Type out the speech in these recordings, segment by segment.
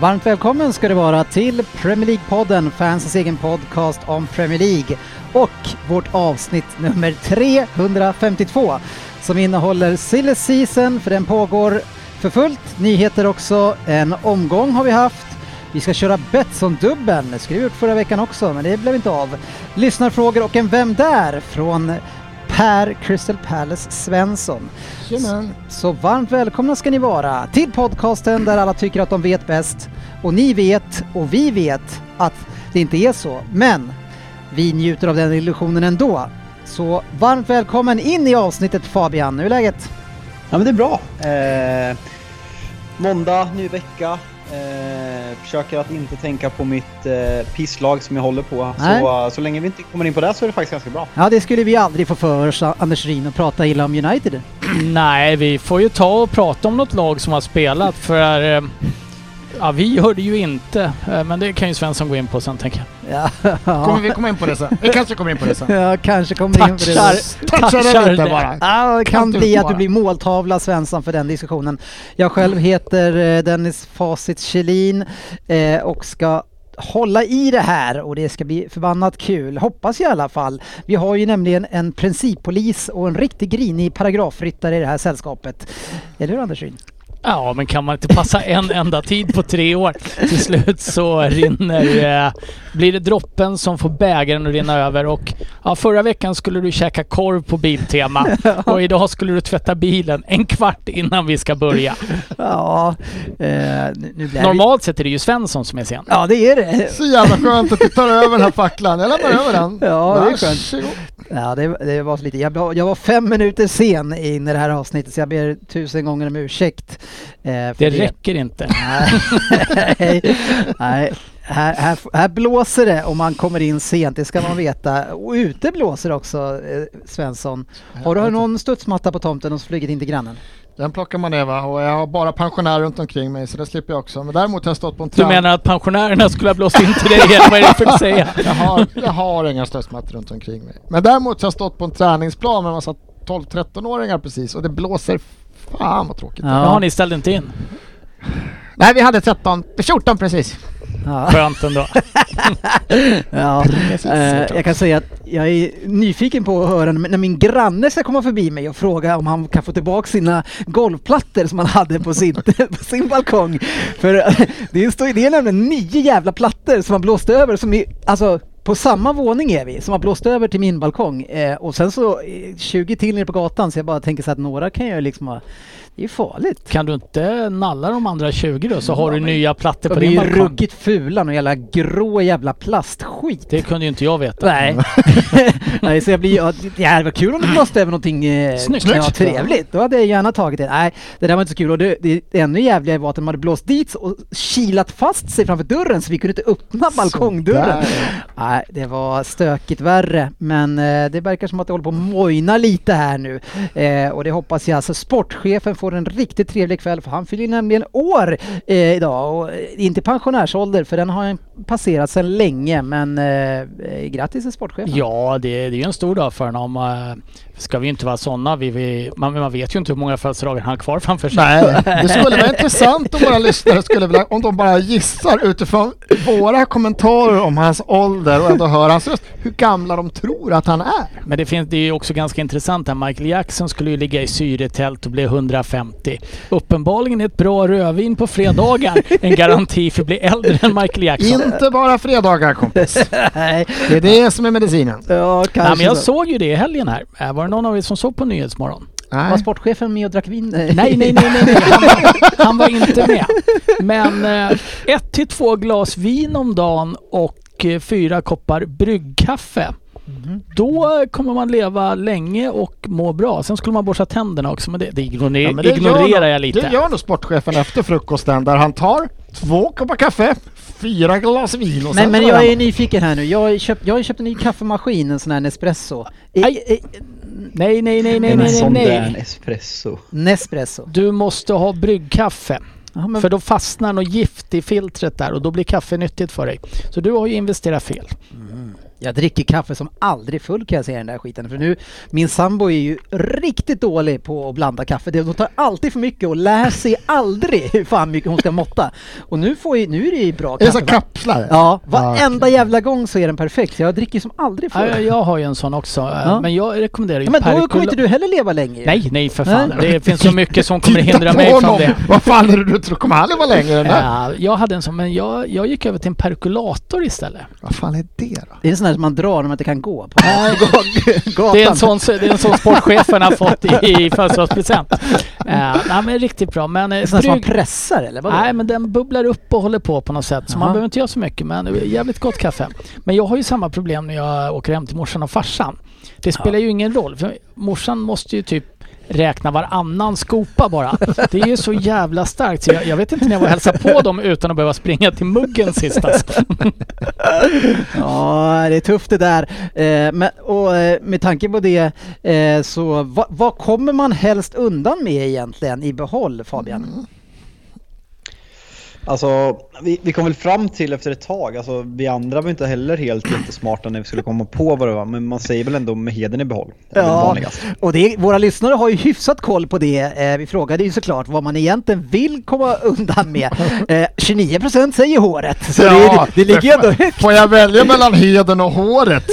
Varmt välkommen ska det vara till Premier League-podden, fansens egen podcast om Premier League och vårt avsnitt nummer 352 som innehåller Silly Season, för den pågår för fullt. Nyheter också, en omgång har vi haft. Vi ska köra Betsson-dubbeln, det skulle vi gjort förra veckan också, men det blev inte av. Lyssnarfrågor och en Vem där? från Per Crystal Palace Svensson. Tjena. Så varmt välkomna ska ni vara till podcasten där alla tycker att de vet bäst. Och ni vet och vi vet att det inte är så. Men vi njuter av den illusionen ändå. Så varmt välkommen in i avsnittet Fabian. Hur är läget? Ja men det är bra. Eh, måndag, ny vecka. Eh, försöker att inte tänka på mitt eh, pisslag som jag håller på. Nej. Så, så länge vi inte kommer in på det så är det faktiskt ganska bra. Ja, det skulle vi aldrig få för oss, Anders Ryn, att prata illa om United. Nej, vi får ju ta och prata om något lag som har spelat för... eh, Ja, vi gör det ju inte. eh, Men det kan ju Svensson gå in på sen tänker jag. Ja, Kommer vi komma in på det sen? Vi kanske kommer in på det sen. ja kanske kommer in på det. Touchar, Touchar det touchar lite det. bara. Ja, det kan Kan bli att du blir måltavla Svensson för den diskussionen. Jag själv heter eh, Dennis Facit Kjellin eh, och ska hålla i det här och det ska bli förbannat kul, hoppas jag i alla fall. Vi har ju nämligen en princippolis och en riktigt grinig paragrafryttare i det här sällskapet. Eller hur Anders Ryn? Ja, men kan man inte passa en enda tid på tre år? Till slut så rinner... Eh, blir det droppen som får bägaren att rinna över och... Ja, förra veckan skulle du käka korv på Biltema och idag skulle du tvätta bilen en kvart innan vi ska börja. Ja, eh, nu blir Normalt sett är det ju Svensson som är sen. Ja, det är det. Så jävla skönt att du tar över den här facklan. Jag lämnar över den. Ja, det är skönt. Ja, det, det var så lite. Jag, var- jag var fem minuter sen in i det här avsnittet så jag ber tusen gånger om ursäkt. Eh, för Det räcker inte. Nej, nej. Här, här, här blåser det om man kommer in sent, det ska man veta. Och ute blåser det också, eh, Svensson. Har du någon studsmatta på tomten och flugit in till grannen? Den plockar man ner va? Och jag har bara pensionärer runt omkring mig så det slipper jag också. Men däremot har jag stått på en Du träd. menar att pensionärerna skulle ha blåst in till dig vad är det för att säga? Jag har, jag har inga stödsmattor runt omkring mig. Men däremot har jag stått på en träningsplan med en massa 12-13-åringar precis och det blåser Fan vad tråkigt. Ja. Jaha, ni ställde inte in? Nej vi hade 13, 14 precis. Ja. Skönt ändå. Ja, eh, jag kan säga att jag är nyfiken på att höra när min granne ska komma förbi mig och fråga om han kan få tillbaka sina golvplattor som han hade på sin, på sin balkong. För eh, det är, står- det är nämligen nio jävla plattor som har blåst över, som är, alltså på samma våning är vi, som har blåst över till min balkong. Eh, och sen så eh, 20 till nere på gatan, så jag bara tänker så att några kan jag liksom ha, det är farligt. Kan du inte nalla de andra 20 då så har du nya plattor på De är din ju balkong? ruggigt fula, någon jävla grå jävla plastskit. Det kunde ju inte jag veta. Nej. Nej, så jag blir ja, det hade varit kul om det blåste över någonting eh, Snyggt. Ja, trevligt. Då hade jag gärna tagit det. Nej, det där var inte så kul. Och det, det ännu jävligare var att de hade blåst dit och kilat fast sig framför dörren så vi kunde inte öppna balkongdörren. Nej, det var stökigt värre. Men eh, det verkar som att det håller på att mojna lite här nu. Eh, och det hoppas jag. Så sportchefen får en riktigt trevlig kväll för han fyller nämligen år eh, idag. Och eh, inte pensionärsålder för den har han passerat sedan länge. Men eh, eh, grattis till sportchefen. Ja, det, det är ju en stor dag för honom. Uh, ska vi inte vara sådana. Vi, vi, man, man vet ju inte hur många födelsedagar han har kvar framför sig. Nej, det skulle vara intressant om våra lyssnare skulle vilja, om de bara gissar utifrån våra kommentarer om hans ålder och ändå hör hans röst, hur gamla de tror att han är. Men det, finns, det är ju också ganska intressant här. Michael Jackson skulle ju ligga i syretält och bli 150. Uppenbarligen är ett bra rödvin på fredagar en garanti för att bli äldre än Michael Jackson. Inte bara fredagar kompis. Nej, Det är det som är medicinen. ja, kanske Nej, men jag så. såg ju det i helgen här. Äh, Var det någon av er som såg på Nyhetsmorgon? Var Nej. sportchefen med och drack vin? Nej, nej, nej, nej, nej. Han, var, han var inte med. Men eh, ett till två glas vin om dagen och eh, fyra koppar bryggkaffe Då kommer man leva länge och må bra. Sen skulle man borsta tänderna också, men det, det, ignorer, Ja, men det ignorerar jag lite. Det gör nog sportchefen efter frukosten där han tar två koppar kaffe, fyra glas vin och Men, men jag är nyfiken här nu. Jag har köpt, jag har köpt en ny kaffemaskin, en sån här Nespresso. I, i, Nej, nej, nej, nej, En nej, sån nej, där nej. espresso. Nespresso. Du måste ha bryggkaffe. Ja, men, För då fastnar något gift i filtret där och då blir kaffe nyttigt för dig. Så du har ju investerat fel. jag dricker kaffe som aldrig full kan jag säga i den där skiten. För nu, min sambo är ju riktigt dålig på att blanda kaffe. Det- Hon tar alltid för mycket och lär sig aldrig hur fan mycket hon ska måtta. Och nu, får ju, nu är det ju bra Är det så kaffe. kapslar? Ja, varenda jävla gång så är den perfekt. Så jag dricker som aldrig Ja, förr. jag, jag har ju en sån också. eh, Ja. Men jag rekommenderar ju Ja, men då kommer inte du heller leva länge ju. Nej, nej för fan. Nej. Det finns så mycket som kommer hindra mig från det. Vad fan är det du tror? Kommer han leva längre än det? Ja, jag hade en sån, men jag, jag gick över till en perkulator istället. Vad fan är det då? Det är en sån här som man drar när man inte kan gå på. Det är en sån, det är en sån sportchefen har fått i, i födelsedagspresent. Uh, nej men riktigt bra. Men, eh, är sån som man pressar eller vadå? Nej men den bubblar upp och håller på på något sätt. Så Jaha. man behöver inte göra så mycket men det är jävligt gott kaffe. Men jag har ju samma problem när jag åker hem till morsan och farsan. Det spelar ju ingen roll för morsan måste ju typ räkna varannan skopa bara. Det är ju så jävla starkt så jag, jag vet inte när jag var och hälsade på dem utan att behöva springa till muggen sist alltså. Ja, det är tufft det där. Eh, men, och eh, med tanke på det, eh, så vad, vad kommer man helst undan med egentligen i behåll Fabian? Alltså, vi, vi kom väl fram till efter ett tag, alltså vi andra var inte heller helt jättesmarta när vi skulle komma på vad det var, men man säger väl ändå med heden i behåll. Ja, och det, våra lyssnare har ju hyfsat koll på det. Eh, vi frågade ju såklart vad man egentligen vill komma undan med. Eh, 29% säger håret, så det, det ligger ändå högt. Får jag välja mellan heden och håret?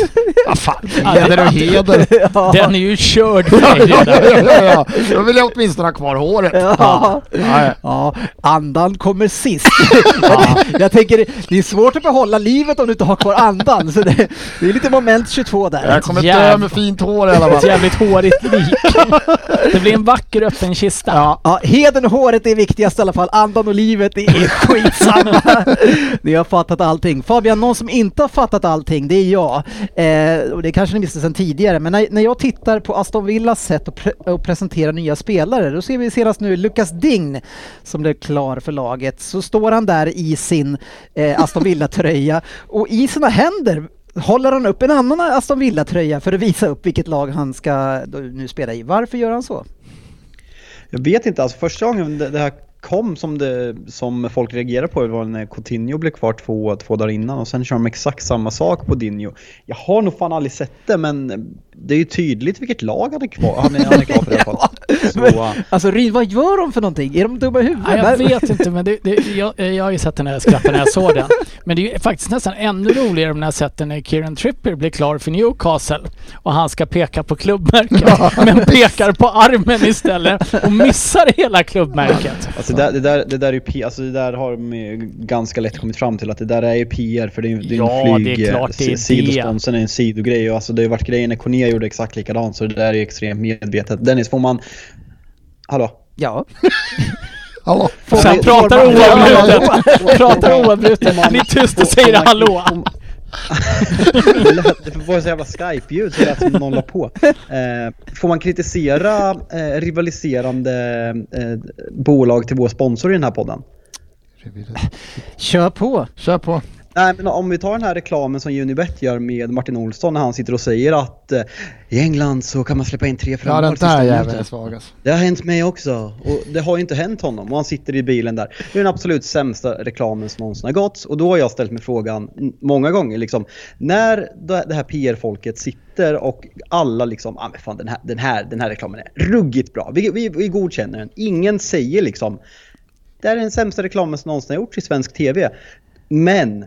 Vad fan, heder och heder. Ja. Den är ju körd Ja, ja, ja, ja. Då vill jag åtminstone ha kvar håret. Ja. Ja, ja. ja, andan kommer sist. Jag tänker, det är svårt att behålla livet om du inte har kvar andan, så det, det är lite moment 22 där. Jag kommer dö med fint hår i alla Ett fall. jävligt hårigt lik. Det blir en vacker öppen kista. Ja. Ja, heden och håret är viktigast i alla fall, andan och livet är skitsamma. Ni har fattat allting. Fabian, någon som inte har fattat allting, det är jag. Eh, och det kanske ni visste sedan tidigare, men när, när jag tittar på Aston Villas sätt att, pre- att presentera nya spelare, då ser vi senast nu Lucas Dign som blev klar för laget. Så står han där i sin eh, Aston Villa-tröja och i sina händer håller han upp en annan Aston Villa-tröja för att visa upp vilket lag han ska nu spela i. Varför gör han så? Jag vet inte, alltså första gången det, det här kom som, det, som folk reagerade på var när Coutinho blev kvar två, två dagar innan och sen kör de exakt samma sak på Dinho. Jag har nog fan aldrig sett det men det är ju tydligt vilket lag han är kvar, han är, han är kvar för i alla fall. Så, äh, Alltså Ryd, vad gör de för någonting? Är de dumma i huvudet? Ja, jag vet inte, men det, det, jag, jag har ju sett den här skratten när jag såg den. Men det är ju faktiskt nästan ännu roligare när jag sett den när Kieran Trippier blir klar för Newcastle och han ska peka på klubbmärket, men pekar på armen istället och missar hela klubbmärket. Alltså det, där, det, där, det där är ju alltså det där har de ju ganska lätt kommit fram till att det där är ju PR för det är, det är Ja, en det är flyg, klart det är det. sidosponsorn är en sidogrej och alltså det har ju varit grejer när Cornea gjorde exakt likadant så det där är ju extremt medvetet. Dennis, får man... Hallå? Ja. Hallå? Får Sen pratar får man- oavbrutet. Pratar oavbrutet. Blir tyst och säger hallå. Det var så jävla Skype-ljud så det lät som någon la på. Eh, får man kritisera eh, rivaliserande eh, bolag till vår sponsor i den här podden? Kör på. Kör på. Nej, men om vi tar den här reklamen som Unibet gör med Martin Olsson när han sitter och säger att eh, i England så kan man släppa in tre Ja framåt den sista där jäveln är svag alltså. Det har hänt mig också och det har ju inte hänt honom och han sitter i bilen där. Det är den absolut sämsta reklamen som någonsin har gått och då har jag ställt mig frågan många gånger liksom när det här PR-folket sitter och alla liksom, ah, men fan den här, den här, den här reklamen är ruggigt bra. Vi, vi, vi godkänner den. Ingen säger liksom det är den sämsta reklamen som någonsin har gjorts i svensk TV. Men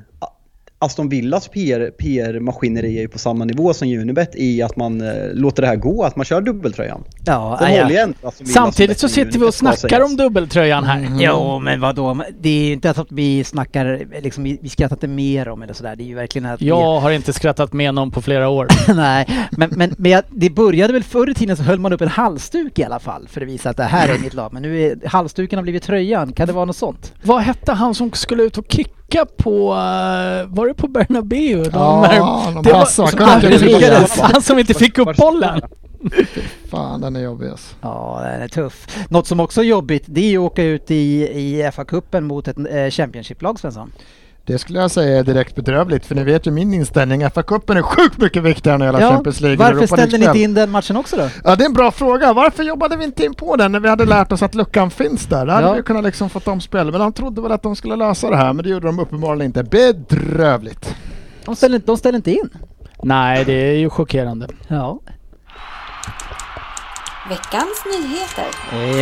Aston Villas PR, PR-maskineri är ju på samma nivå som Unibet i att man eh, låter det här gå, att man kör dubbeltröjan. Ja, ja. håller igen Samtidigt så sitter vi och snackar om dubbeltröjan här. Jo, men vadå? Det är ju inte att vi snackar, liksom, vi, vi skrattar inte mer om eller sådär. Det är ju verkligen att vi- Jag har inte skrattat med någon på flera år. Nej, men, men, men jag, det började väl förr i tiden så höll man upp en halsduk i alla fall för att visa att det här är mitt lag. Men nu är halsduken har blivit tröjan. Kan det vara något sånt? Vad hette han som skulle ut och kicka trycka på, eh, var det på Bernabéu? De Ja, här- de lyckades. Han som inte fick upp bollen. Fan, den är jobbig alltså. Ja, den är tuff. Något som också är jobbigt, det är att åka ut i, i FA-cupen mot ett eh, Championship-lag Svensson. Det skulle jag säga är direkt bedrövligt för ni vet ju min inställning. FA-cupen är sjukt mycket viktigare än hela Champions League. varför Europa ställde ni inte in den matchen också då? Ja det är en bra fråga. Varför jobbade vi inte in på den när vi hade lärt oss att luckan finns där? Hade Ja. vi kunnat liksom fått om spel. Men de trodde väl att de skulle lösa det här men det gjorde de uppenbarligen inte. Bedrövligt. De ställde, de ställde inte in. Nej, det är ju chockerande. Ja. Veckans nyheter.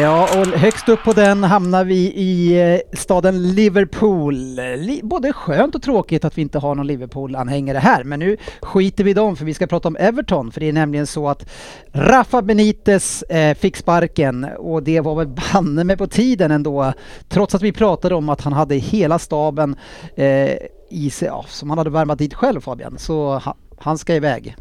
Ja, och högst upp på den hamnar vi i eh, staden Liverpool. Både skönt och tråkigt att vi inte har någon Liverpool-anhängare här, men nu skiter vi i dem för vi ska prata om Everton, för det är nämligen så att Rafa Benitez eh, fick sparken och det var väl banne med på tiden ändå, trots att vi pratade om att han hade hela staben eh, i sig, ja, som han hade värmat dit själv Fabian, så han ska iväg.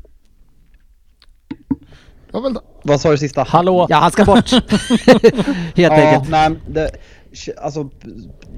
Vad sa du sista? Hallå? Ja, han ska bort. Helt Ja, enkelt. nej, det, alltså,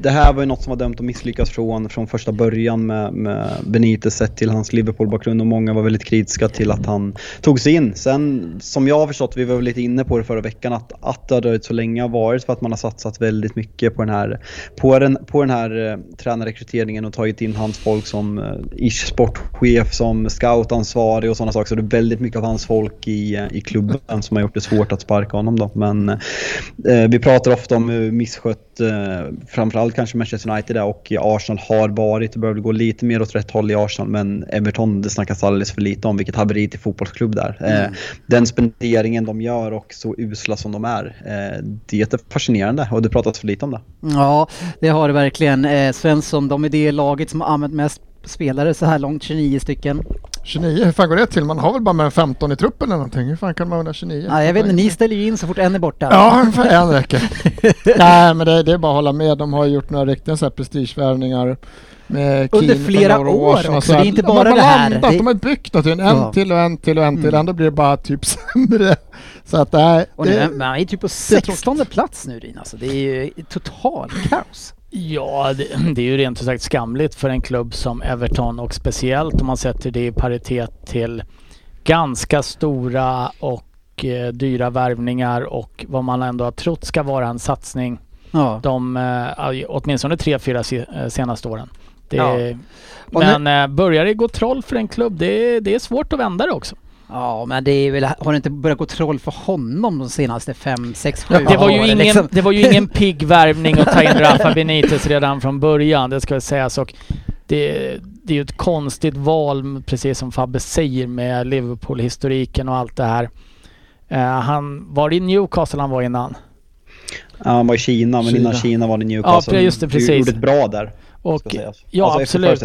det här var ju något som var dömt att misslyckas från, från första början med, med Benitez sett till hans Liverpool-bakgrund och många var väldigt kritiska till att han tog sig in. Sen som jag har förstått, vi var väl lite inne på det förra veckan, att, att det har dröjt så länge har varit för att man har satsat väldigt mycket på den här, på den, på den här eh, tränarrekryteringen och tagit in hans folk som eh, ish sportchef, som scoutansvarig och sådana saker. Så det är väldigt mycket av hans folk i, eh, i klubben som har gjort det svårt att sparka honom då. Men eh, vi pratar ofta om hur misskött eh, framförallt kanske Manchester United är och Arsenal har varit. Det börjar väl gå lite mer åt rätt håll i Arsenal men Everton det snackas alldeles för lite om vilket haveri till fotbollsklubb där. Eh, den spenderingen de gör och så usla som de är, eh, det är fascinerande och det pratas för lite om det. Ja, det har det verkligen. Eh, Svensson, de är det laget som har använt mest spelare så här långt, 29 stycken. 29, hur fan går det till? Man har väl bara med en 15 i truppen eller någonting? Hur fan kan man ha 29? Nej, jag vet inte, ni ställer ju in så fort en är borta. Ja, en räcker. Nej, men det, det är bara att hålla med. De har gjort några riktiga så här prestigevärvningar. Med Under flera år och också, så det är inte De bara har det här. Landat, Det- De har byggt någonting, en Ja. till och en till och en till. Mm. Ändå blir det bara typ sämre. Så att nej, Och nu, det, men han är typ på det är 16 plats nu Rin, alltså. Det är ju total kaos. Ja, det, det är ju rent ut sagt skamligt för en klubb som Everton och speciellt om man sätter det i paritet till ganska stora och eh, dyra värvningar och vad man ändå har trott ska vara en satsning Ja. de eh, åtminstone tre, fyra se, eh, senaste åren. Det, Ja. Men eh, börjar det gå troll för en klubb, det, det är svårt att vända det också. Ja, men det är väl, har det inte börjat gå troll för honom de senaste 5, 6, 7 Det var, ju åren? ingen, liksom? det var ju ingen pigg värvning att ta in Rafa Benitez redan från början, det ska väl sägas. Och det, det är ju ett konstigt val, precis som Fabbe säger, med Liverpool-historiken och allt det här. Eh, han var det i Newcastle han var innan. Ja, han var i Kina, men Kina. innan Kina var det Newcastle. Ja, just det, precis. Du gjorde ett bra där. Och sägas. ja, alltså, absolut.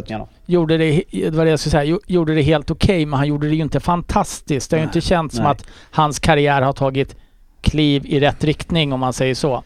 Gjorde det, det var det jag skulle säga, gjo- gjorde det helt okej men han gjorde det ju inte fantastiskt. Det har ju inte känts som att hans karriär har tagit kliv i rätt riktning om man säger så.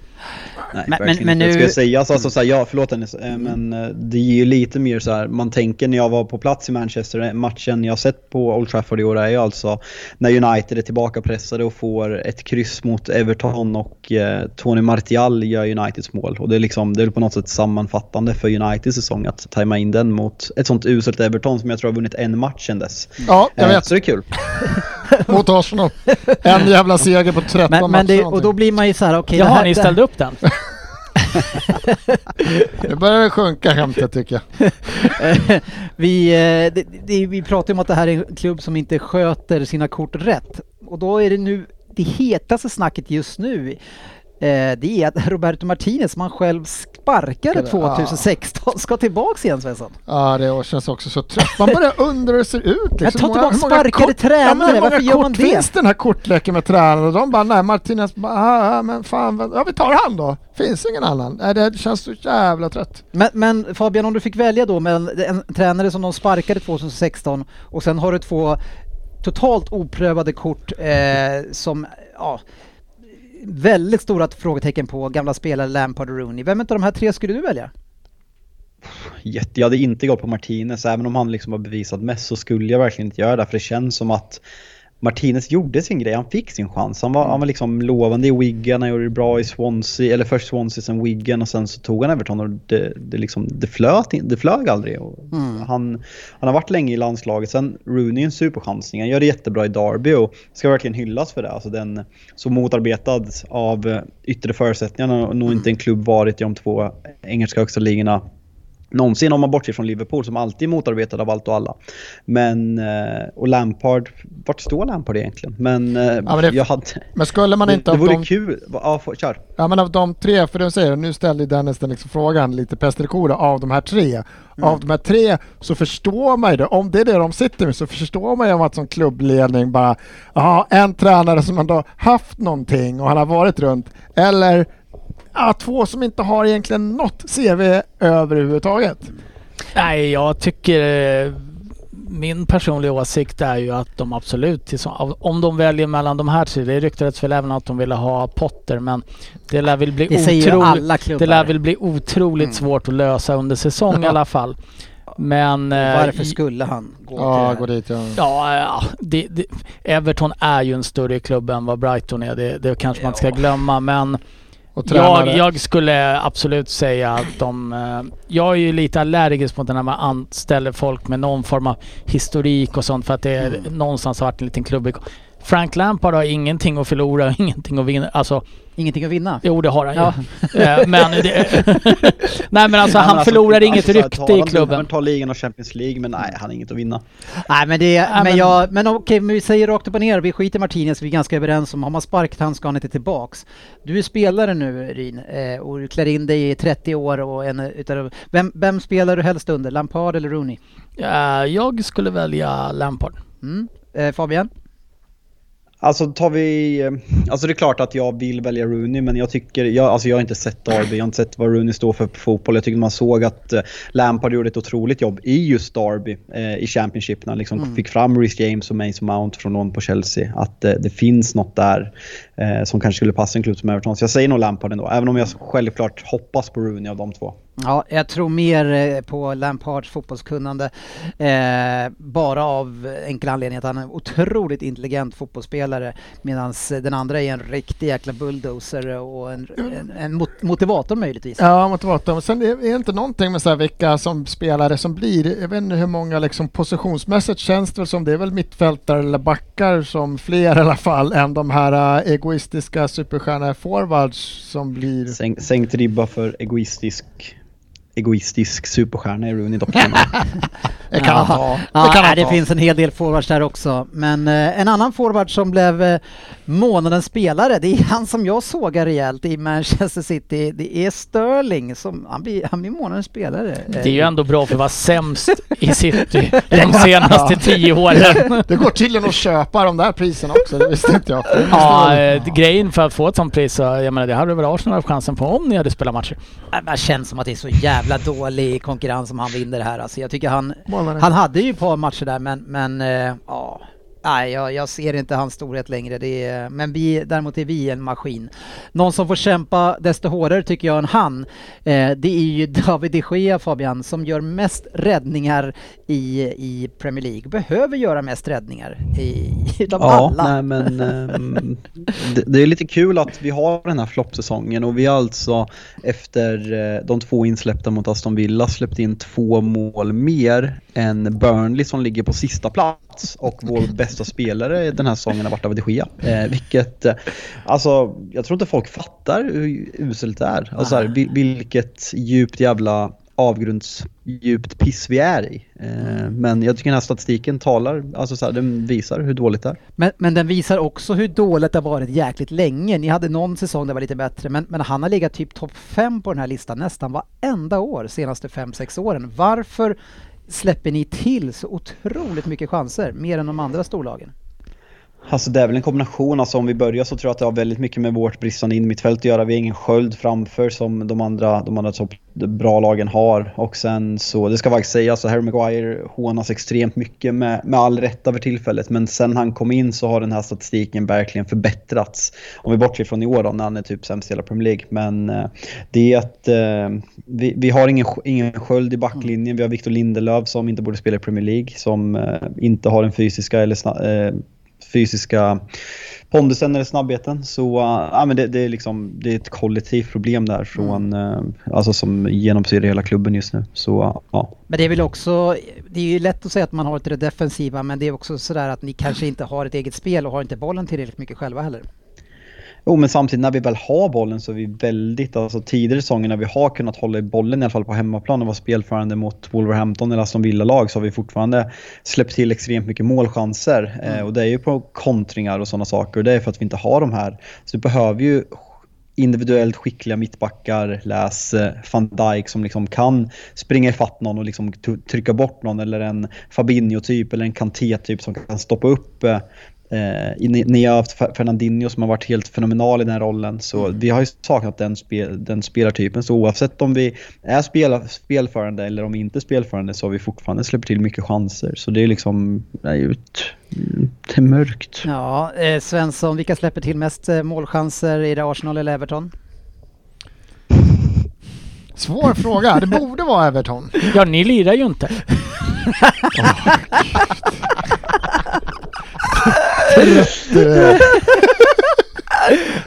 Nej, Men- men- men nu- Ska jag säga alltså, alltså, så här, ja förlåt Dennis, eh, men eh, det är ju lite mer så här, man tänker när jag var på plats i Manchester, eh, matchen jag sett på Old Trafford i år är ju alltså när United är tillbaka pressade och får ett kryss mot Everton och eh, Tony Martial gör Uniteds mål. Och det är liksom, det är på något sätt sammanfattande för Uniteds säsong att tajma in den mot ett sånt uselt Everton som jag tror har vunnit en match sedan dess. ja, jag vet. Så det är kul. Mot Arsenal. En jävla seger på 13 Men, men matcher. det, och då blir man ju så här, okej... Jaha, det här, ni ställde upp den? Nu börjar det sjunka skämtet tycker jag. vi, eh, det, det, vi pratar ju om att det här är en klubb som inte sköter sina kort rätt. Och då är det nu det hetaste snacket just nu eh, det är att Roberto Martinez, som han själv sparkade Ja. 2016, ska tillbaks igen Svensson. Ja, det känns också så trött. Man börjar undra hur det ser ut. Liksom. Men ta Hur många- tillbaka många sparkade kort- tränare, Ja, varför gör man det? finns den här kortleken med tränare? De bara, nej Martinez bara, ah, ah, men fan, ja vi tar han då. Finns ingen annan. Nej, det känns så jävla trött. Men, men Fabian, om du fick välja då med en, en tränare som de sparkade 2016 och sen har du två totalt oprövade kort eh, som, ja, väldigt stora frågetecken på gamla spelare Lampard och Rooney. Vem av de här tre skulle du välja? Jätte, jag hade inte gått på Martinez, även om han liksom har bevisat mest så skulle jag verkligen inte göra det. För det känns som att Martinez gjorde sin grej, han fick sin chans. Han var, Mm. han var liksom lovande i Wigan, han gjorde det bra i Swansea, eller först Swansea sen Wigan och sen så tog han Everton och det, det, liksom, det, flöt, det flög aldrig. Mm. han, han har varit länge i landslaget, sen Rooney är en superchansning, han gör det jättebra i Derby och ska verkligen hyllas för det. Alltså den så motarbetad av yttre förutsättningarna och nog inte en klubb varit i de två engelska högsta ligorna någonsin om man bortser från Liverpool som alltid är motarbetad av allt och alla. Men, eh, och Lampard, vart står Lampard egentligen? Men, eh, men det- jag hade... Men skulle man Det, inte det av vore de, kul. Ja, få- kör. ja, men av de tre, för de säger, nu ställde Dennis den liksom frågan lite pest eller av de här tre. Av de här tre så förstår man ju det, om det är det de sitter med så förstår man ju att som klubbledning bara, ja en tränare som ändå haft någonting och han har varit runt, eller ja, två som inte har egentligen något CV överhuvudtaget. Nej, jag tycker... eh, Min personliga åsikt är ju att de absolut, om de väljer mellan de här tre, det ryktades väl även att de ville ha Potter men det lär väl bli Det otroligt, det lär väl bli otroligt Mm. svårt att lösa under säsong i alla fall. Men... eh, Varför skulle han gå Ja, till gå dit ja. Ja, ja det, det, Everton är ju en större klubb än vad Brighton är. Det, det kanske man inte ska glömma. Men Och tränare. jag, jag skulle absolut säga att de... eh, Jag är ju lite allergisk mot när man anställer folk med någon form av historik och sånt för att det är någonstans har varit en liten klubb. Frank Lampard har ingenting att förlora och ingenting att vinna. Alltså, Ingenting att vinna. jo det har han Ja. ju. Eh, men det, Nej men alltså Nej, han men förlorar inget alltså, så här, rykte i han klubben. dubbeln, tar ligan och Champions League, men nej, han har inget att vinna. Nej men det, men, men- jag, men okej, men vi säger rakt upp och ner, vi skiter i Martinez, vi är ganska överens om, har man sparkat han ska han inte tillbaks. Du är spelare nu Rin, eh, och du klär in dig i 30 år och en utav, vem, vem spelar du helst under, Lampard eller Rooney? Eh, Jag skulle välja Lampard. Mm. Fabian? Alltså tar vi... eh, Alltså det är klart att jag vill välja Rooney men jag tycker... Jag, alltså jag har inte sett Derby, jag har inte sett vad Rooney står för på fotboll. Jag tycker man såg att eh, Lampard gjorde ett otroligt jobb i just Derby eh, i Championship när han liksom fick fram Reece James och Mason Mount från lån på Chelsea. Att eh, det finns något där eh, som kanske skulle passa en klubb som Everton. Så jag säger nog Lampard ändå, även om jag självklart hoppas på Rooney av de två. Ja, jag tror mer eh, på Lampards fotbollskunnande. Eh, bara av enkel anledning att han är en otroligt intelligent fotbollsspelare medan den andra är en riktig jäkla bulldozer och en, en, en mot- motivator möjligtvis. Ja, motivator. Sen är det inte någonting med så här vilka som spelare som blir. Jag vet inte hur många liksom positionsmässigt känns det som det är väl mittfältare eller backar som fler i alla fall än de här äh, egoistiska superstjärnor forwards som blir. Sänk, sänkt ribba för egoistisk egoistisk superstjärna i Rooney dock. Det kan han ta. Ja, det kan nej, han det ta. finns en hel del forwards där också. Men eh, en annan forward som blev eh, månadens spelare, det är han som jag sågar rejält i Manchester City. Det är Sterling som, han blir, han blir månadens spelare. Det är ju ändå bra för att vara sämst i City de senaste tio åren. Det går tydligen att köpa de där priserna också, det visste inte jag. Ja, eh, grejen för att få ett sånt pris, så, jag menar det hade väl Arsenal haft chansen på om ni hade spelat matcher. Det känns som att det är så jävla dålig konkurrens om han vinner det här. Alltså, jag tycker han, Månaden. han hade ju ett par matcher där men, men eh, ja. Nej, jag, jag ser inte hans storhet längre. Det är, men vi, däremot är vi en maskin. Någon som får kämpa desto hårdare tycker jag än han, eh, det är ju David de Gea Fabian, som gör mest räddningar i, i Premier League. Behöver göra mest räddningar i, utav Ja, alla. nej men ehm, det, det är lite kul att vi har den här floppsäsongen och vi har alltså efter eh, de två insläppta mot Aston Villa släppt in två mål mer än Burnley som ligger på sista plats och vår bästa spelare den här säsongen har varit David de Gea. Eh, vilket, eh, alltså jag tror inte folk fattar hur uselt det är. Alltså, så här, vil- vilket djupt jävla avgrundsdjupt piss vi är i. Eh, men jag tycker den här statistiken talar, alltså så här, den visar hur dåligt det är. Men, men den visar också hur dåligt det har varit jäkligt länge. Ni hade någon säsong där det var lite bättre, men, men han har legat typ topp 5 på den här listan nästan varenda år senaste 5-6 åren. Varför släpper ni till så otroligt mycket chanser, mer än de andra storlagen? Alltså det är väl en kombination. Alltså om vi börjar så tror jag att det har väldigt mycket med vårt bristande innermittfält att göra. Vi har ingen sköld framför som de andra, de andra topp, de bra lagen har. Och sen så, det ska faktiskt sägas, så Harry Maguire hånas extremt mycket med, med all rätta för tillfället. Men sen han kom in så har den här statistiken verkligen förbättrats. Om vi bortser från i år då, när han är typ sämst i hela Premier League. Men eh, det är att eh, vi, vi har ingen, ingen sköld i backlinjen. Vi har Victor Lindelöf som inte borde spela i Premier League. Som eh, inte har den fysiska eller eh, fysiska pondusen eller snabbheten. Så ja, men det, det, är liksom, det är ett kollektivt problem där från, mm. uh, alltså som genomsyrar hela klubben just nu. Så, ja. Men det är väl också, det är ju lätt att säga att man har ett defensiva men det är också sådär att ni kanske inte har ett eget spel och har inte bollen tillräckligt mycket själva heller. Jo, men samtidigt när vi väl har bollen så är vi väldigt, alltså tidigare säsonger när vi har kunnat hålla i bollen i alla fall på hemmaplan och vara spelförande mot Wolverhampton eller Aston Villa-lag så har vi fortfarande släppt till extremt mycket målchanser. Mm. Eh, och det är ju på kontringar och sådana saker och det är för att vi inte har de här. Så vi behöver ju individuellt skickliga mittbackar, läs eh, van Dijk som liksom kan springa ifatt någon och liksom trycka bort någon eller en Fabinho-typ eller en Kanté-typ som kan stoppa upp eh, Eh, ni, har haft Fernandinho som har varit helt fenomenal i den här rollen. Så mm. vi har ju saknat den, spel, den spelartypen. Så oavsett om vi är spel, spelförande eller om vi inte är spelförande så har vi fortfarande släppt till mycket chanser. Så det är liksom, är ju det är mörkt. Ja, eh, Svensson, vilka släpper till mest eh, målchanser? Är det Arsenal eller Everton? Svår fråga. Det borde vara Everton. Ja, ni lirar ju inte. oh,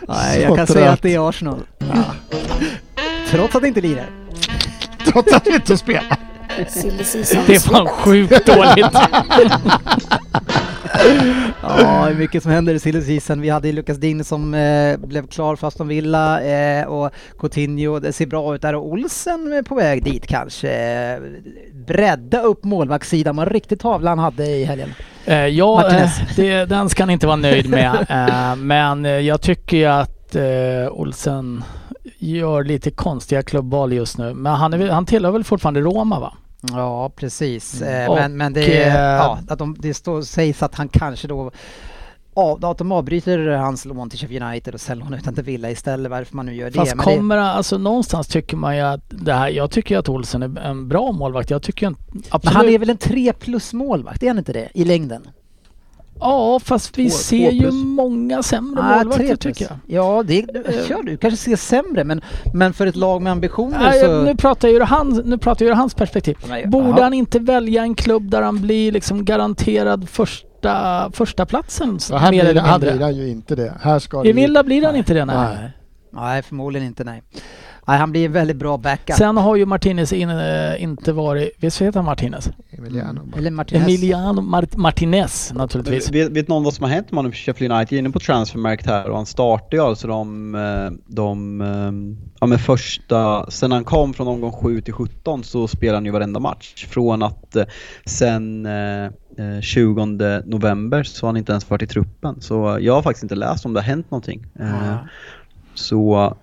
Nej, jag kan trött. säga att det är Arsenal. Ja. Trots att det inte lirar. Trots att vi inte spelar. Det är fan sjukt dåligt. ja, mycket som händer i silly. Vi hade Lukas Ding som eh, blev klar för Aston Villa eh, och Coutinho, det ser bra ut där och Olsen på väg dit kanske. Bredda upp målvaktssidan, vad riktigt tavla han hade i helgen. Eh, ja, eh, det, den ska han inte vara nöjd med. Eh, men eh, jag tycker att Olsen gör lite konstiga klubbval just nu. Men han, är, han tillhör väl fortfarande Roma va? Ja, precis. Mm. Men, men det, är, ja, att de, det står, sägs att han kanske då av, att de avbryter hans lån till Sheffield United och säljer honom utan till Villa istället, varför man nu gör Fast det. Fast kommer det, alltså någonstans tycker man ju att det här, jag tycker att Olsen är en bra målvakt. Jag tycker absolut... Men han är väl en 3 plus målvakt, är han inte det? I längden? Ja, fast vi två, ser två ju många sämre ah, målvakter tycker jag. Ja, det, kör du kanske ser sämre, men, men för ett lag med ambitioner Nej, så... Nu pratar jag ur hans, nu pratar jag ur hans perspektiv. Nej, Borde aha. han inte välja en klubb där han blir liksom garanterad första, första platsen ja, här, blir, här blir han ju inte det. Här ska I Villa blir han inte det, nej. nej. Nej, förmodligen inte, nej. Nej, han blir en väldigt bra backup. Sen har ju Martinez in, äh, inte varit... Visst heter han Martinez? Emiliano. Mm. Eller Martinez. Emiliano Mart Martinez naturligtvis. Vet, vet någon vad som har hänt med honom på Sheffield United? Jag är inne på transfermarkt här och han startade ju alltså de, eh, de eh, ja men första, sen han kom från omgång 7 till 17 så spelade han ju varenda match. Från att sen 20 november så har han inte ens varit i truppen. Så jag har faktiskt inte läst om det har hänt någonting. Mm. Så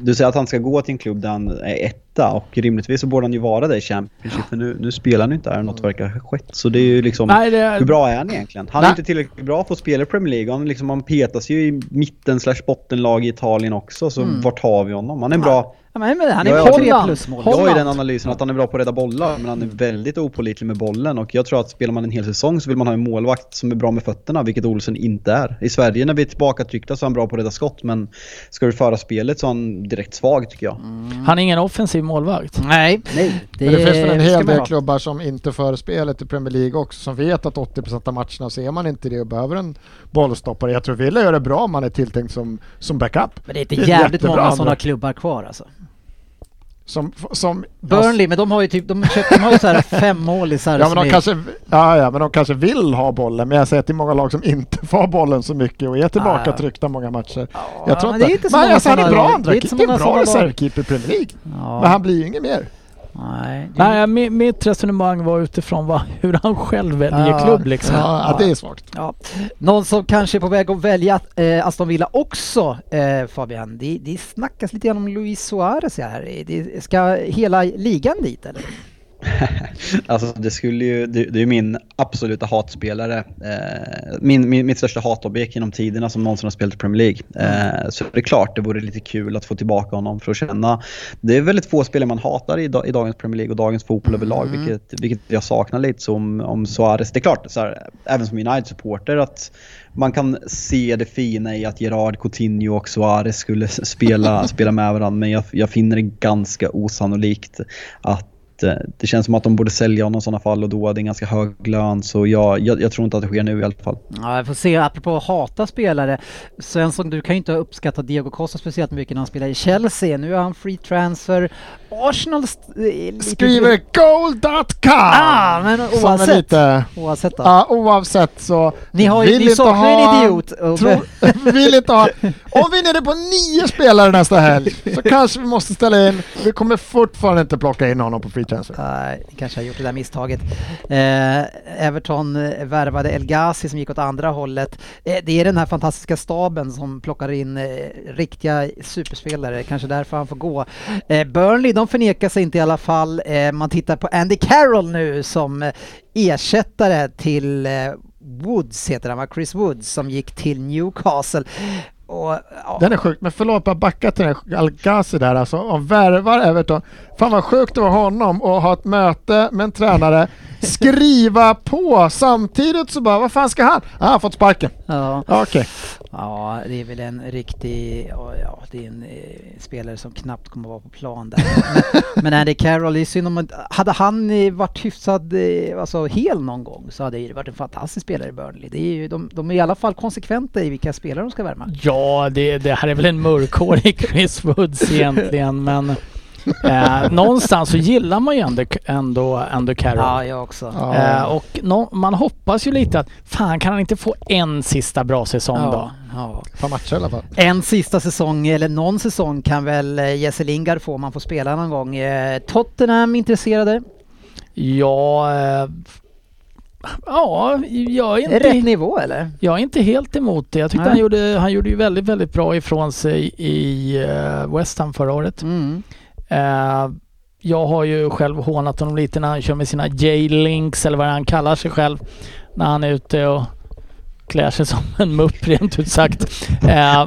du säger att han ska gå till en klubb där han är etta och rimligtvis så borde han ju vara det i Championship för nu, nu spelar han ju inte där något verkar ha skett. Så det är ju liksom, Nej, är... hur bra är han egentligen? Han Nej. är inte tillräckligt bra för att spela i Premier League. Han, liksom, han petas ju i mitten slash bottenlag i Italien också så mm. vart har vi honom? Han är en bra men han är jag, plus mål. Jag har ju den analysen att han är bra på att rädda bollar, men han är väldigt opolitlig med bollen. Och jag tror att spelar man en hel säsong så vill man ha en målvakt som är bra med fötterna, vilket Olsen inte är. I Sverige när vi är tillbaka tryckta så är han bra på att rädda skott, men ska du föra spelet så är han direkt svag tycker jag. Mm. Han är ingen offensiv målvakt. Nej. Nej. Det, men det finns väl en hel del klubbar som inte för spelet i Premier League också, som vet att 80% av matcherna ser man inte det och behöver en bollstoppare. Jag tror Villa gör det bra om man är tilltänkt som, som backup. Men det är inte jävligt många sådana klubbar kvar alltså. Som, som, Burnley, men de har ju typ, de, köpt, de har ju så här fem mål i ja, men de kanske, ja, ja, men de kanske vill ha bollen, men jag säger att det är många lag som inte får bollen så mycket och är tillbaka ah, tryckta många matcher. Ja, jag tror men inte, det är inte så men, alltså, han är bra andra, det är, det är bra reservkeeper i Premier League. Ja. Men han blir ju inget mer. Nej, det... Nej mitt resonemang var utifrån vad, hur han själv väljer ja, klubb liksom. Ja, ja, det är svagt. Ja. Någon som kanske är på väg att välja eh, Aston Villa också, eh, Fabian. Det, det snackas lite grann om Luis Suarez här. Det, ska hela ligan dit eller? alltså det skulle ju, det, det är min absoluta hatspelare. Eh, min, min, mitt största hatobjekt genom tiderna som någonsin har spelat i Premier League. Eh, så det är klart det vore lite kul att få tillbaka honom för att känna. Det är väldigt få spelare man hatar i, i dagens Premier League och dagens fotboll överlag, mm. vilket, vilket jag saknar lite som om Suarez. Det är klart, så här, även som United-supporter, att man kan se det fina i att Gerard Coutinho och Suarez skulle spela, spela med varandra, men jag, jag finner det ganska osannolikt att det känns som att de borde sälja honom i sådana fall och då är det en ganska hög lön. Så jag, jag, jag tror inte att det sker nu i alla fall. Ja, jag får se. Apropå att hata spelare. Svensson, du kan ju inte ha uppskattat Diego Costa speciellt mycket när han spelar i Chelsea. Nu är han free transfer. Arsenal... Skriver goal.com! Ah, men oavsett. Lite, oavsett. Ja, oavsett så... Ni, har, vill ni saknar en idiot. Tro, vill inte ha... Om vi är nere på nio spelare nästa helg så kanske vi måste ställa in. Vi kommer fortfarande inte plocka in honom på free transfer. Nej, uh, kanske har gjort det där misstaget. Uh, Everton värvade El Ghazi som gick åt andra hållet. Uh, det är den här fantastiska staben som plockar in uh, riktiga superspelare, kanske därför han får gå. Burnley, de förnekar sig inte i alla fall. Eh, man tittar på Andy Carroll nu som eh, ersättare till eh, Woods heter han va? Chris Woods som gick till Newcastle. Och, ja. Den är sjuk, men förlåt bara backa till den Algazi där alltså. Om värvar Everton. Fan vad sjukt det var honom att ha ett möte med en tränare, skriva på samtidigt så bara, vad fan ska han? Ah, han har fått sparken. Ja. Okej. Okay. Ja, det är väl en riktig, ja det är en eh, spelare som knappt kommer att vara på plan där. men, men Andy Carroll, det är synd om, hade han varit hyfsad, eh, alltså hel någon gång så hade det varit en fantastisk spelare i Burnley. Det är ju, de, de är i alla fall konsekventa i vilka spelare de ska värma. Ja, det, det här är väl en mörkhårig Chris Woods egentligen, men eh, någonstans så gillar man ju ändå, ändå, ändå Carroll. Ja, jag också. Eh, och no, man hoppas ju lite att fan kan han inte få en sista bra säsong ja, då? Ja. Ett matcher i alla fall. En sista säsong eller någon säsong kan väl eh, Jesse Lingard få om han får spela någon gång. Eh, Tottenham intresserade? Ja, eh, Ja, jag är inte... Rätt nivå eller? Jag är inte helt emot det. Jag tyckte han gjorde, han gjorde ju väldigt, väldigt bra ifrån sig i West Ham förra året. Mm. Eh, jag har ju själv hånat honom lite när han kör med sina J-links eller vad han kallar sig själv. När han är ute och klär sig som en mupp rent ut sagt.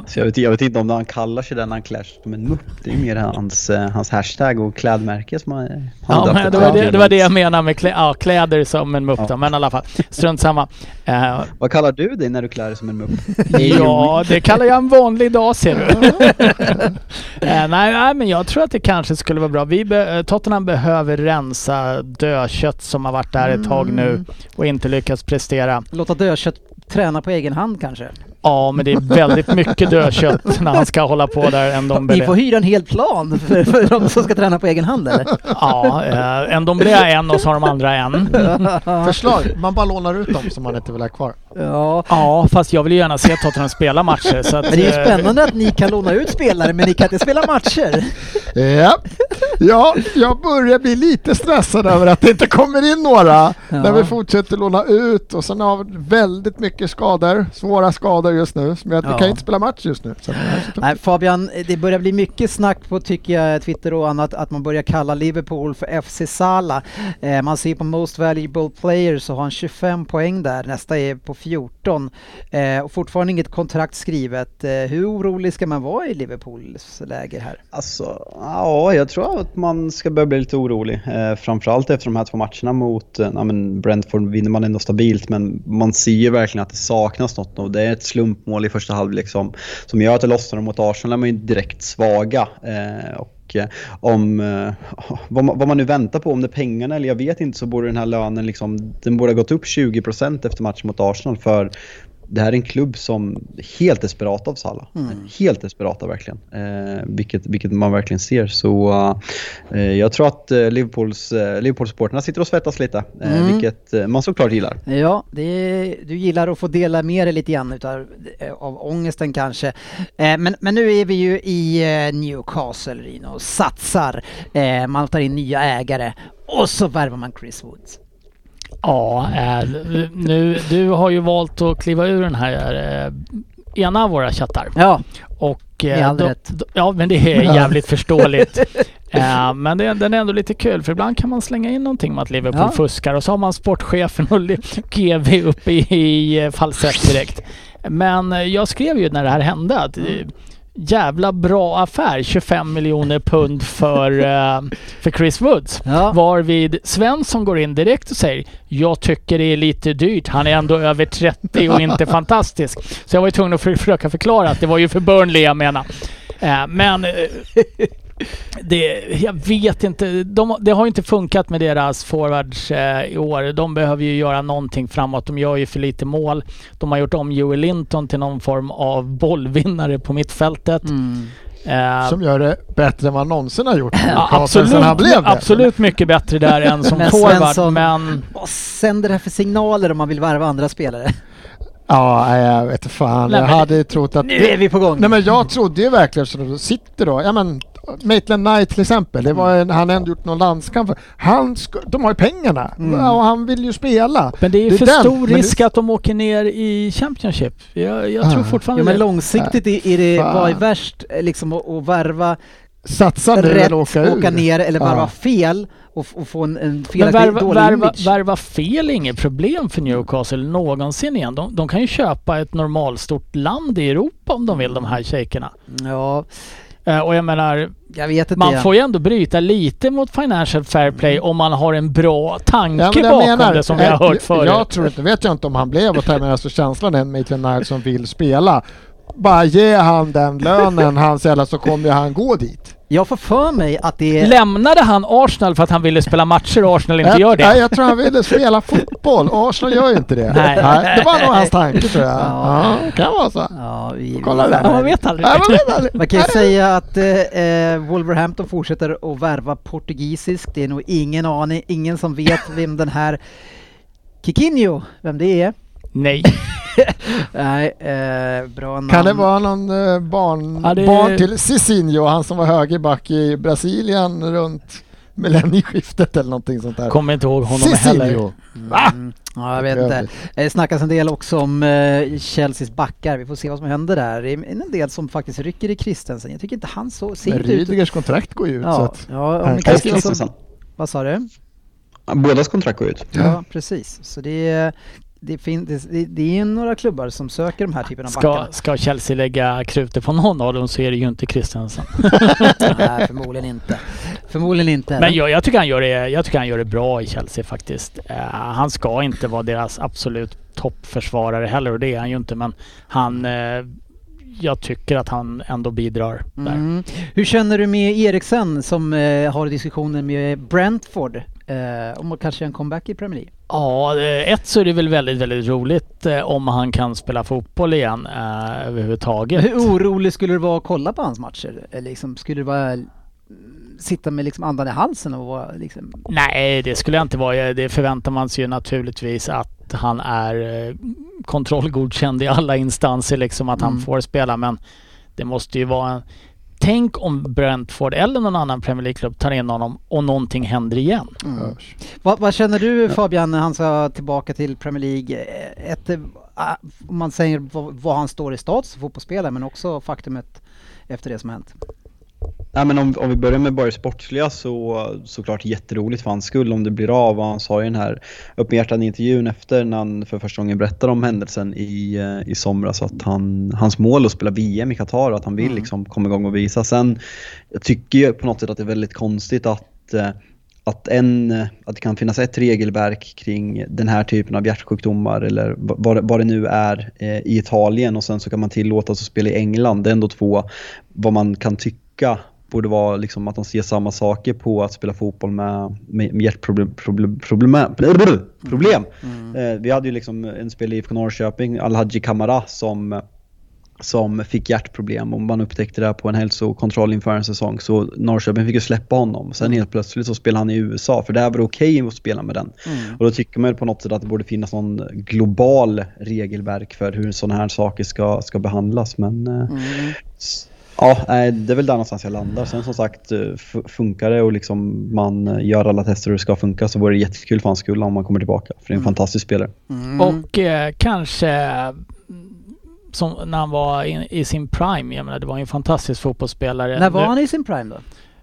Så jag, vet, jag vet inte om han kallar sig den han klär sig som en mupp. Det är mer hans, uh, hans hashtag och klädmärke som han, Ja, men det, var det, det var det jag menade med klä, ja, kläder som en mupp ja. då. Men i alla fall, strunt samma. Uh, Vad kallar du dig när du klär dig som en mupp? ja, det kallar jag en vanlig dag ser du. nej, nej, men jag tror att det kanske skulle vara bra. Vi be Tottenham behöver rensa dödkött som har varit där ett tag nu mm. och inte lyckats prestera. Låta dödkött träna på egen hand kanske? Ja, men det är väldigt mycket dödkött när han ska hålla på där. En Ni får hyra en hel plan för, för de som ska träna på egen hand eller? Ja, eh, en Domblé är en och så har de andra en. Förslag, man bara lånar ut dem som man inte vill ha kvar. Ja, ja fast jag vill ju gärna se Tottenham spela matcher. Så att, men det är ju eh, spännande att ni kan låna ut spelare men ni kan inte spela matcher. Ja, ja jag börjar bli lite stressad över att det inte kommer in några ja. när vi fortsätter låna ut och sen har vi väldigt mycket skador, svåra skador just nu som gör att ja. vi kan inte spela match just nu. Så Nej, Fabian, det börjar bli mycket snack på tycker jag, Twitter och annat att man börjar kalla Liverpool för FC Sala. Eh, man ser på Most Valuable Player så har han 25 poäng där, nästa är på 14 eh, och fortfarande inget kontrakt skrivet. Eh, hur orolig ska man vara i Liverpools läge här? Alltså, ja, jag tror att man ska börja bli lite orolig. Eh, framförallt efter de här två matcherna mot eh, Brentford vinner man ändå stabilt men man ser ju verkligen att det saknas något och det är ett slumpmål i första halvlek som, som gör att det lossnar mot Arsenal är man ju direkt svaga. Eh, och eh, om eh, vad man, vad man, nu väntar på, om det är pengarna eller jag vet inte, så borde den här lönen liksom, den borde ha gått upp 20% efter matchen mot Arsenal. För det här är en klubb som är helt desperat av Salah. Mm. Helt desperata verkligen. Eh, vilket, vilket man verkligen ser. Så eh, jag tror att eh, Liverpools, eh, Liverpool-supporterna sitter och svettas lite. Eh, mm. Vilket eh, man såklart gillar. Ja, det, du gillar att få dela med dig lite grann utav, eh, av ångesten kanske. men, men nu är vi ju i Newcastle Rino och satsar. man tar in nya ägare och så värvar man Chris Woods. Ja, äh, nu, du har ju valt att kliva ur den här äh, ena av våra chattar. Ja, och, äh, då, då, Ja, men det är jävligt förståeligt. Äh, men det, den är ändå lite kul för ibland kan man slänga in någonting om att Liverpool ja. fuskar och så har man sportchefen och GV uppe i, i falsett direkt. Men jag skrev ju när det här hände att mm jävla bra affär, 25 miljoner pund för, uh, för Chris Woods. Ja. Varvid Svensson går in direkt och säger jag tycker det är lite dyrt. Han är ändå över 30 och inte fantastisk. Så jag var ju tvungen att för, försöka förklara att det var ju för Burnley jag menar. Uh, men uh, Det, jag vet inte. De, det har ju inte funkat med deras forwards eh, i år. De behöver ju göra någonting framåt. De gör ju för lite mål. De har gjort om Joey Linton till någon form av bollvinnare på mittfältet. Mm. Eh, Som gör det bättre än vad han någonsin har gjort. ja, absolut, absolut, han blev det. absolut mycket bättre där än som Men forward. Svensson- Men Vad sänder det här för signaler om man vill värva andra spelare? Ja, jag vet fan. Nej, jag hade trott att... Nu är vi på gång. Nej men jag trodde ju verkligen så sitter då, ja men Maitland Knight till exempel, det var en, han har ändå gjort någon landskamp. Han ska, de har ju pengarna Mm. och han vill ju spela. Men det är ju Det är för den, stor men det- risk att de åker ner i Championship. Jag, jag tror Ah. fortfarande Ja, men långsiktigt är är det, vad är värst eh, liksom att, att värva Satsa nu rätt, eller åka ur. ner eller värva Ja. fel och, f- och få en, en felaktig värva, dålig värva, image. värva fel är inget problem för Newcastle någonsin igen. De, de kan ju köpa ett normalstort land i Europa om de vill, de här shejkerna. Ja, och jag menar, jag vet inte. man igen. får ju ändå bryta lite mot Financial Fair Play om man har en bra tanke Ja, men jag bakom menar, det som vi eh, har hört jag- förut. Jag tror inte, vet jag inte om han blev och tar med alltså känslan är en Maitland Knight som vill spela. Bara ge han den lönen han eller så kommer ju han gå dit. Jag får för mig att det är... Lämnade han Arsenal för att han ville spela matcher och Arsenal inte jag, gör det? Nej, jag tror han ville spela fotboll. Arsenal gör ju inte det. Nej. det var nog hans tanke tror jag. Ja. Ja, kan vara så. Ja, vi, Kolla vi- där. Ja, man vet aldrig. Nej, man vet aldrig. Man kan ju säga att eh, eh, Wolverhampton fortsätter att värva portugisiskt. Det är nog ingen aning, ingen som vet vem den här Kikinho, vem det är. Nej. Nej, eh, bra namn. Kan det vara någon eh, barn, Ja, det barn till Cicinho, han som var högerback i Brasilien runt millennieskiftet eller någonting sånt där? Kommer inte ihåg honom heller. Cicinho! Va? Mm, ja, jag vet inte. Det snackas en del också om eh, Chelseas backar. Vi får se vad som händer där. Det är en del som faktiskt rycker i Christensen. Jag tycker inte han så ser Men inte ut... Rydegers kontrakt går ju ut så Ja, att... ja, Christensen... Christensen. Vad sa du? Bådas kontrakt går ut. Ja, precis. Så det är, det, fin, det, det, är några klubbar som söker de här typen av Ska, backarna. ska Chelsea lägga krutet på någon av dem så är det ju inte Christensen. Nej, förmodligen inte. Förmodligen inte. Men jag, jag, tycker han gör det, jag tycker han gör det bra i Chelsea faktiskt. Eh, han ska inte vara deras absolut toppförsvarare heller och det är han ju inte men han... Uh, jag tycker att han ändå bidrar där. Mm. Hur känner du med Eriksen som eh, har diskussioner med Brentford eh, om att kanske göra en comeback i Premier League? Ja, eh, ett så är det väl väldigt, väldigt roligt eh, om han kan spela fotboll igen eh, överhuvudtaget. Hur orolig skulle du vara att kolla på hans matcher? Eller liksom, skulle du vara mm, sitta med liksom andan i halsen och vara liksom... Nej, det skulle jag inte vara. Det förväntar man sig ju naturligtvis att han är eh, kontrollgodkänd i alla instanser, liksom att han Mm. får spela. Men det måste ju vara en... Tänk om Brentford eller någon annan Premier League-klubb tar in honom och någonting händer igen. Mm. Vad, vad känner du Fabian när han ska tillbaka till Premier League? Ett, eh, om man säger vad, vad han står i status som fotbollsspelare men också faktumet efter det som har hänt. Nej, men om, om vi börjar med bara det sportsliga så såklart jätteroligt för hans skull om det blir av. Och han sa i den här öppenhjärtade intervjun efter när han för första gången berättade om händelsen i, eh, i somras att han, hans mål är att spela VM i Qatar och att han vill Mm. liksom komma igång och visa. Sen, jag tycker ju på något sätt att det är väldigt konstigt att eh, att, en, att det kan finnas ett regelverk kring den här typen av hjärtsjukdomar eller vad, det- vad det nu är eh, i Italien och sen så kan man tillåtas att spela i England. Det är ändå två, vad man kan tycka borde vara liksom att de ser samma saker på att spela fotboll med, med, med hjärtproblem. Problem, problem, problem. Eh, vi hade ju liksom en spelare i IFK Norrköping, Alhaji Kamara, som som fick hjärtproblem och man upptäckte det på en hälsokontroll inför en säsong. Så Norrköping fick ju släppa honom. Sen helt plötsligt så spelade han i USA för där var det okej att spela med den. Och då tycker man ju på något sätt att det borde finnas någon global regelverk för hur sådana här saker ska, ska behandlas. Men eh, s- ja, det är väl där någonstans jag landar. Sen som sagt, eh, funkar det och liksom man eh, gör alla tester och det ska funka så vore det jättekul för hans skull om man kommer tillbaka. För det är en fantastisk spelare. Mm. Och eh, kanske mm, som när han var in, i sin prime. Jag menar, det var en fantastisk fotbollsspelare. När var Nu- han i sin prime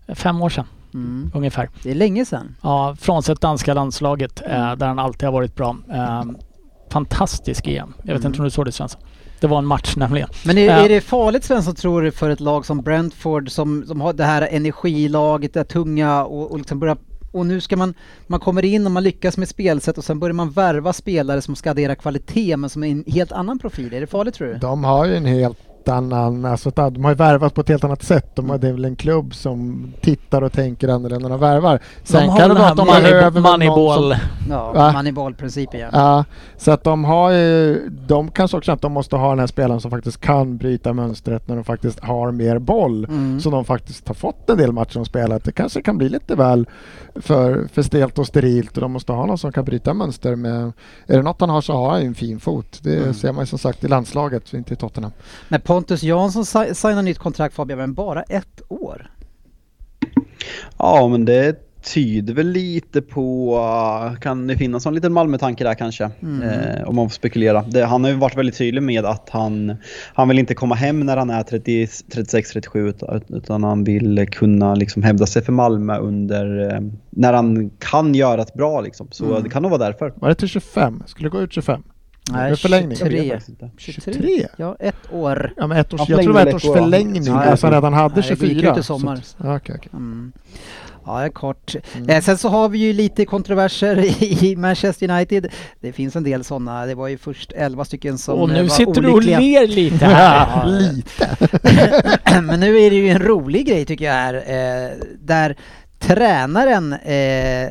då? Fem år sedan Mm. ungefär. Det är länge sedan. Ja, frånsett danska landslaget Mm. eh, där han alltid har varit bra. Eh, fantastisk EM. Jag vet Mm. inte om du såg det Svensson? Det var en match nämligen. Men är, Ja. är det farligt Svensson tror du för ett lag som Brentford som, som har det här energilaget, det här tunga och, och liksom börja och nu ska man, man kommer in och man lyckas med spelsätt och sen börjar man värva spelare som ska addera kvalitet men som är en helt annan profil. Är det farligt tror du? De har ju en helt helt annan, alltså de har ju värvat på ett helt annat sätt. De har, det är väl en klubb som tittar och tänker annorlunda när de värvar. Sen de kan det vara att de behöver moneyball. Som, ja, moneyball-principen ja. ja. Så att de har ju, de kanske också att de måste ha den här spelaren som faktiskt kan bryta mönstret när de faktiskt har mer boll. Mm. Så de faktiskt har fått en del matcher de spelat. Det kanske kan bli lite väl för, för stelt och sterilt och de måste ha någon som kan bryta mönster med... Är det något han har så har han en fin fot. Det mm. ser man ju som sagt i landslaget, inte i Tottenham. Men Pontus Jansson signar nytt kontrakt Fabian, men bara ett år? Ja, men det tyder väl lite på, kan det finnas någon liten Malmö-tanke där kanske? Mm. Eh, om man får spekulera. Det, han har ju varit väldigt tydlig med att han, han vill inte komma hem när han är 36-37 utan han vill kunna liksom hävda sig för Malmö under, eh, när han kan göra ett bra liksom. Så mm. det kan nog vara därför. Var det till 25? Skulle det gå ut 25? Nej, förlängning? 23. 23? Ja, ett år. Ja, men ett års, jag tror det var ett års förlängning, ja, alltså redan hade 24. Nej, det gick ut i sommar. Så, okay, okay. Mm. Ja, kort. Mm. Eh, sen så har vi ju lite kontroverser i Manchester United. Det finns en del sådana. Det var ju först 11 stycken som Och nu var sitter olyckliga. du och ler lite här. ja, lite. Men nu är det ju en rolig grej tycker jag här. Eh, där tränaren eh,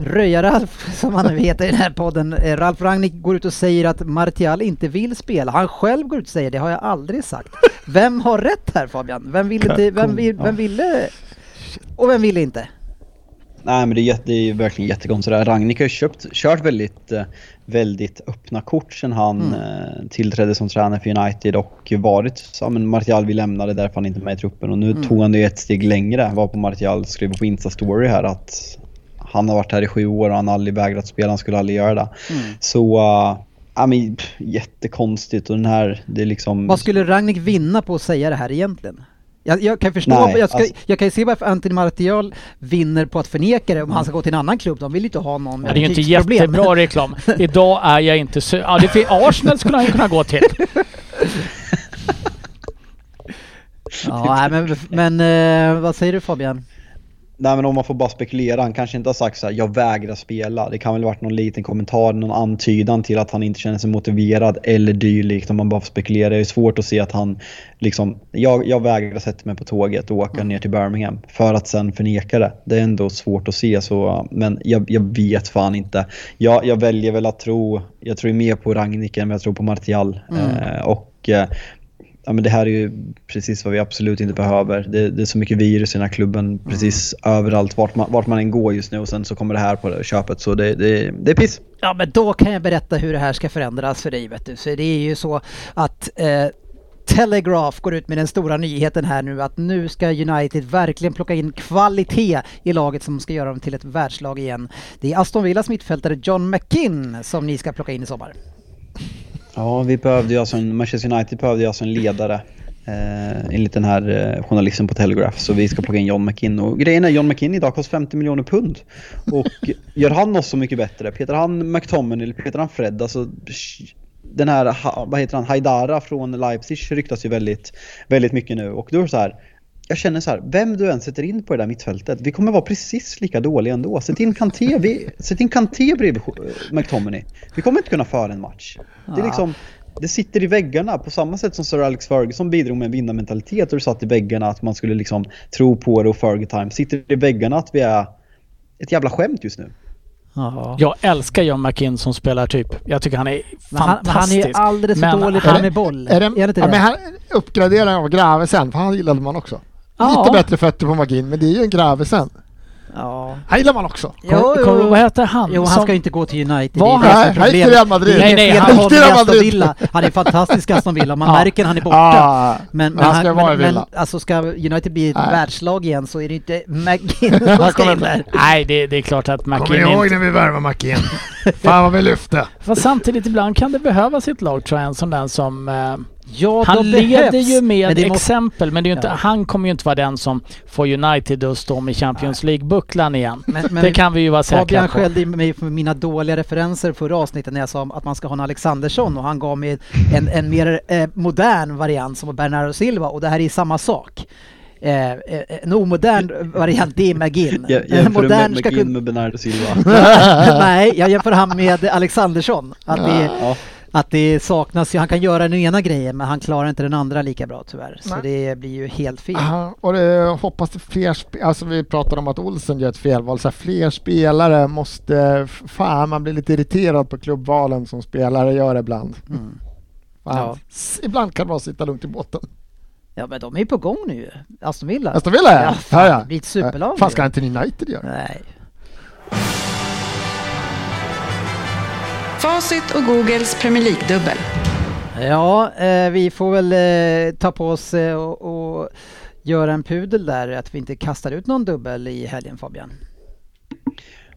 Röja-Ralf, som han nu heter i den här podden, eh, Ralf Rangnick går ut och säger att Martial inte vill spela. Han själv går ut och säger det har jag aldrig sagt. Vem har rätt här Fabian? Vem ville, vem, vill, vem ville och vem ville inte? Nej men det är, jätte, det är verkligen jättekonstigt. Ragnik har köpt, kört väldigt, eh, väldigt öppna kort sen han mm. Eh, tillträdde som tränare för United och varit, ja men Martial vill lämna det därför han inte är med i truppen och nu mm. tog han det ett steg längre. Var på Martial skrev på Insta-story här att han har varit här i sju år och han har aldrig vägrat spela, han skulle aldrig göra det. Mm. Så uh, Ja men jättekonstigt och den här, det är liksom... Vad skulle Ragnik vinna på att säga det här egentligen? Jag, jag kan förstå, Nej, jag, ska, alltså, jag kan ju se varför Anthony Martial vinner på att förneka det om han ska gå till en annan klubb. De vill ju inte ha någon Det är ju inte jättebra reklam. Idag är jag inte så... Ja, det för Arsenal skulle han ju kunna gå till. ja, men, men eh, vad säger du Fabian? Nej men om man får bara spekulera, han kanske inte har sagt så här, jag vägrar spela. Det kan väl varit någon liten kommentar, någon antydan till att han inte känner sig motiverad eller dylikt om man bara får spekulera. Det är svårt att se att han liksom, jag, jag vägrar sätta mig på tåget och åka mm. ner till Birmingham för att sen förneka det. Det är ändå svårt att se så, men jag, jag vet fan inte. Jag, jag väljer väl att tro, jag tror mer på Ragnik än jag tror på Martial. Mm. Eh, och eh, ja, men det här är ju precis vad vi absolut inte behöver. Det, det är så mycket virus i den här klubben mm. precis mm. överallt, vart man, vart man än går just nu och sen så kommer det här på det köpet. Så det, det, det är piss. Ja men då kan jag berätta hur det här ska förändras för dig vet du. Så det är ju så att eh, Telegraph går ut med den stora nyheten här nu att nu ska United verkligen plocka in kvalitet i laget som ska göra dem till ett världslag igen. Det är Aston Villas mittfältare John McKinn som ni ska plocka in i sommar. Ja, vi behövde ju alltså en, Manchester United behövde ju alltså en ledare. Eh, enligt den här eh, journalisten på Telegraph. Så vi ska plocka in John McKinn. Och grejen är John McKinn idag kostar 50 miljoner pund. Och gör han oss så mycket bättre? Peter han McTominay eller Peter han Fred? Alltså, den här, vad heter han, Haidara från Leipzig ryktas ju väldigt, väldigt mycket nu. Och då är det så här, jag känner så här, vem du än sätter in på det där mittfältet, vi kommer vara precis lika dåliga ändå. Sätt in Kanté, vi, sätt in Kanté bredvid McTominay. Vi kommer inte kunna föra en match. Det är liksom, det sitter i väggarna på samma sätt som Sir Alex Ferguson bidrog med en vinnarmentalitet och det satt i väggarna att man skulle liksom tro på det och Fergie time. Sitter i väggarna att vi är ett jävla skämt just nu. Aha. Jag älskar John McKinn som spelar typ. Jag tycker han är men fantastisk. Han, är alldeles för dålig på med boll. Är det, är det inte ja, det? Men han uppgraderar av Gravesen, för han gillade man också. Ja. Lite bättre fötter på Magin, men det är ju en Gravesen. Ja. Han gillar man också. Jo, jo, jo. Vad heter han? Jo, han ska ju inte gå till United. Var han? Nej, han gick till Real Madrid. Nej, nej, han gick till Real Madrid. Villa. Han är fantastisk Aston Villa. Man ja. märker han är borta. Ja. Men, men, han ska vara i Villa. Men alltså ska United bli ett nej. världslag igen så är det inte McGinn som ska in där. Nej, det, det är klart att McGinn Kommer ni ihåg när vi värvade McGinn? Fan vad vi lyfte. Fast samtidigt ibland kan det behövas ett lag tror jag, en sån där som eh, Ja, han leder behövs. ju med men exempel, men det är inte, ja. han kommer ju inte vara den som får United att stå med Champions League-bucklan igen. Men, men det kan vi ju vara säkra Fabian på. Fabian skällde mig för mina dåliga referenser förra avsnittet när jag sa att man ska ha en Alexandersson och han gav mig en, en mer eh, modern variant som Bernardo Silva och det här är samma sak. Eh, eh en omodern variant, det är McGinn. Jämför du med McGinn med Bernardo Silva? Nej, jag jämför han med Alexandersson. Att det, ja att det saknas han kan göra den ena grejen men han klarar inte den andra lika bra tyvärr. Så Nej. det blir ju helt fel. Ja, och det hoppas det fler, alltså vi pratade om att Olsen gör ett felval, så här, fler spelare måste, fan man blir lite irriterad på klubbvalen som spelare gör ibland. Mm. Ja. Ibland kan att sitta lugnt i båten. Ja men de är ju på gång nu Aston Villa. Aston Villa ja! Ja, fan, ja, det blir ett superlag Fan ska inte United göra? Nej. Facit och Googles Premier League-dubbel. Ja, eh, vi får väl eh, ta på oss eh, och, och göra en pudel där att vi inte kastar ut någon dubbel i helgen Fabian.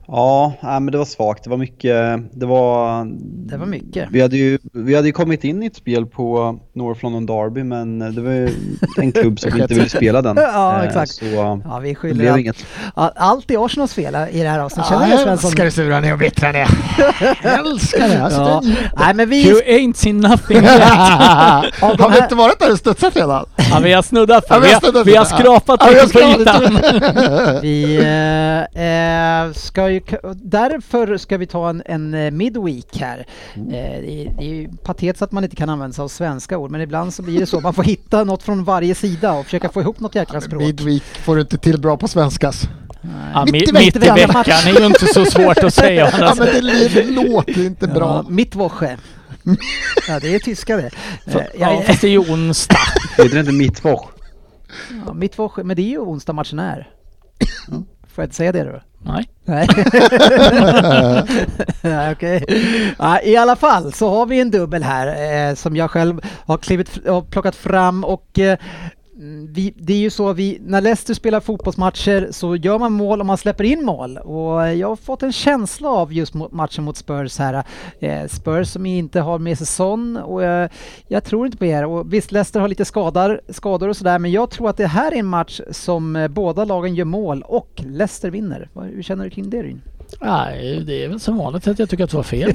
Ja, nej, men det var svagt. Det var mycket. Det var... Det var mycket. Vi hade ju, vi hade ju kommit in i ett spel på North London Derby men det var ju en klubb som inte ville spela den. Ja, Eh, exakt. Så Ja, vi det skyller blev allt. inget. Allt är Arsenals fel i det här avsnittet. Känner Ja, du jag Svensson? älskar det sura ner och bittra ner. Jag älskar det. Alltså, Ja. det Nej men You vi... ain't seen nothing yet. Har vi inte varit där och studsat redan? Ja, vi har snuddat Ja, för vi har vi har skrapat Ja, vi har lite på skrapat ytan. Vi eh, eh, ska ju, därför ska vi ta en, en eh, midweek här. Eh, det, är, det är ju patetiskt att man inte kan använda sig av svenska ord men ibland så blir det så. Man får hitta något från varje sida och försöka få ihop något jäkla språk. Midweek får du inte till bra på svenskas. Ja, Mitt i mitt, i veckan. är ju inte så svårt att säga. Ja, men det, det låter inte Ja, bra. Mittwoche. Ja, det är tyska det. Så, Eh, ja, fast det är ju onsdag. Heter det inte Mittwoch? Ja, Mittwoche, men det är ju onsdag matchen är. Får jag inte säga det då? Nej. Nej. Nej, Okej. Ja, I alla fall så har vi en dubbel här eh, som jag själv har klivit, har plockat fram och eh, Mm, vi, det är ju så vi, när Leicester spelar fotbollsmatcher så gör man mål och man släpper in mål. Och jag har fått en känsla av just matchen mot Spurs här. Eh, Spurs som inte har med sig Son och eh, jag tror inte på er. Och visst, Leicester har lite skador, skador och sådär men jag tror att det här är en match som eh, båda lagen gör mål och Leicester vinner. Hur känner du kring det Ryn? Nej, det är väl som vanligt att jag tycker att det var fel.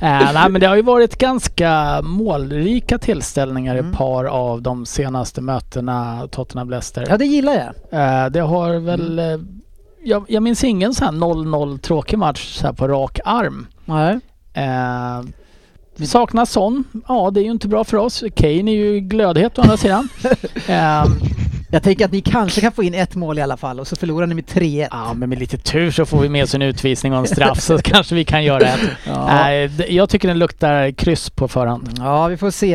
äh, nej, men det har ju varit ganska målrika tillställningar i Mm. ett par av de senaste mötena Tottenham-Leicester. Ja, det gillar jag. Eh, det har väl... eh, Jag, jag minns ingen sån här 0-0 tråkig match så här på rak arm. Nej. Eh, vi saknar sån. Ja, det är ju inte bra för oss. Kane är ju glödhet å andra sidan. Jag tänker att ni kanske kan få in ett mål i alla fall och så förlorar ni med 3-1. ja, men med lite tur så får vi med oss en utvisning och en straff så kanske vi kan göra ett. Ja. Nej, det- jag tycker den luktar kryss på förhand. Ja, vi får se.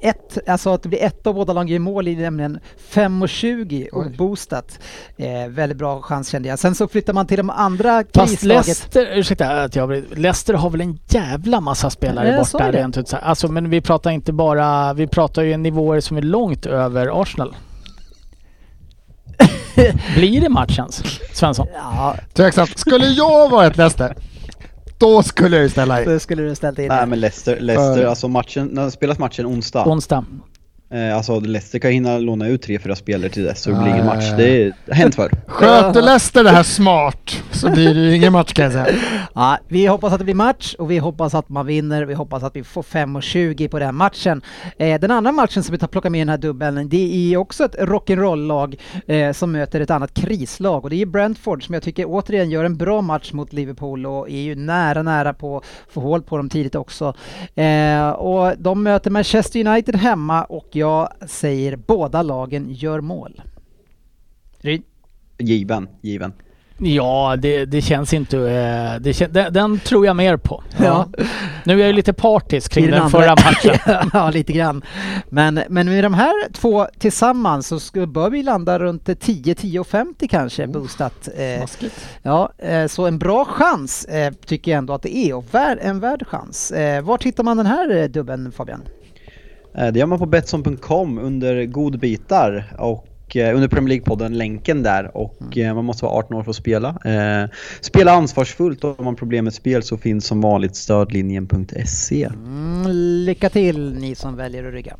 Ett, alltså att det blir ett av båda lagen gör mål i nämligen 5.20 och Oj. boostat. Eh, väldigt bra chans kände jag. Sen så flyttar man till de andra Fast krislaget. Leicester, ursäkta att jag Leicester har väl en jävla massa spelare sa borta rent ut. Alltså men vi pratar inte bara, vi pratar ju nivåer som är långt över Arsenal. Blir det matchens, Svensson? Ja, Tveksamt. Skulle jag vara ett Leicester, då skulle jag ju ställa in. det skulle du ställt in. Nej men Leicester, Leicester alltså matchen, när spelas matchen onsdag. Onsdag. Eh, alltså Leicester kan hinna låna ut tre, fyra spelare till dess så det blir ingen match. Det är hänt förr. Sköter Leicester det här smart så blir det ju ingen match kan jag säga. Ja, vi hoppas att det blir match och vi hoppas att man vinner. Vi hoppas att vi får 5.20 på den matchen. Eh, den andra matchen som vi tar plocka med i den här dubbeln, det är också ett rock'n'roll-lag eh, som möter ett annat krislag och det är Brentford som jag tycker återigen gör en bra match mot Liverpool och är ju nära, nära på att få hål på dem tidigt också. Eh, och de möter Manchester United hemma och jag säger båda lagen gör mål. Ryd? Given, given. Ja, det, det känns inte... eh, Det kän, den, den tror jag mer på. Ja. Nu är jag ju lite partisk kring I den, andra- förra matchen. ja, lite grann. Men, men med de här två tillsammans så ska, bör vi landa runt 10-10,50 kanske boostat. Eh, ja, eh, så en bra chans eh, tycker jag ändå att det är och vär, en värd chans. Eh, var hittar man den här eh, dubben Fabian? Eh, Det gör man på Betsson.com under godbitar och eh, under Premier League-podden, länken där. Och eh, man måste vara 18 år för att spela. Eh, Spela ansvarsfullt och har man problem med spel så finns som vanligt stödlinjen.se. Mm, lycka till ni som väljer att rygga.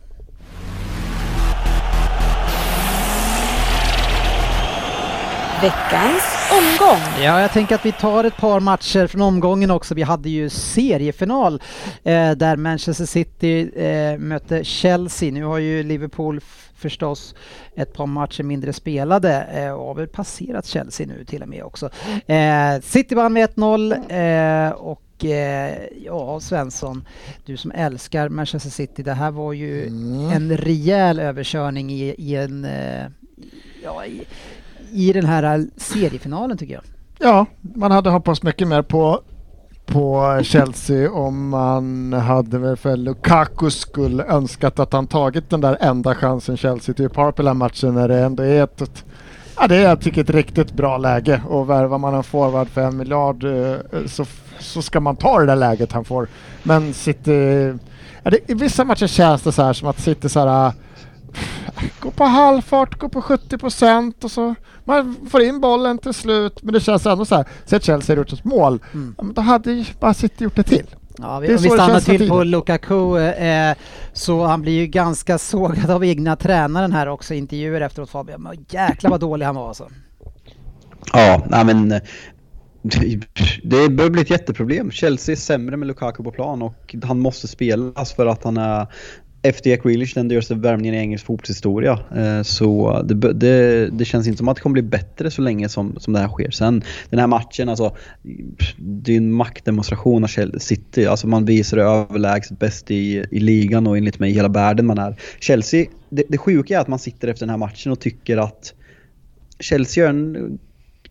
Veckans omgång. Ja, jag tänker att vi tar ett par matcher från omgången också. Vi hade ju seriefinal eh, där Manchester City eh, mötte Chelsea. Nu har ju Liverpool förstås ett par matcher mindre spelade eh, och har väl passerat Chelsea nu till och med också. Eh, City vann med 1-0 eh, och och eh, ja, Svensson, du som älskar Manchester City, det här var ju Mm. en rejäl överkörning i, i en eh, ja, i, i den här äh, seriefinalen tycker jag. Ja, man hade hoppats mycket mer på, på Chelsea om man hade väl för Lukaku skull önskat att han tagit den där enda chansen Chelsea typ har på den matchen när det ändå är ett, ett Ja, det är jag tycker ett riktigt bra läge och värvar man en forward för en miljard eh, så, så ska man ta det där läget han får. Men City, ja, det, i vissa matcher känns det så här som att City så här gå på halvfart, gå på 70 procent och så man får in bollen till slut. Men det känns ändå så här, så att Chelsea gjort ett mål, Mm. ja, men då hade ju bara City gjort det till. Ja, vi, om vi stannar till på. Lukaku eh, så han blir ju ganska sågad av egna tränaren här också i intervjuer efteråt Fabian. Men jäklar vad dålig han var alltså. Ja, nej men eh, det börjar bli ett jätteproblem. Chelsea är sämre med Lukaku på plan och han måste spelas för att han är efter Jack Grealish den dyraste värvningen i engelsk fotbollshistoria. Eh, så det, det, det känns inte som att det kommer bli bättre så länge som, som det här sker. Sen den här matchen, alltså, det är en maktdemonstration av Chelsea City. Alltså man visar det överlägset bäst i, i ligan och enligt mig i hela världen man är. Chelsea, det, det sjuka är att man sitter efter den här matchen och tycker att Chelsea gör en,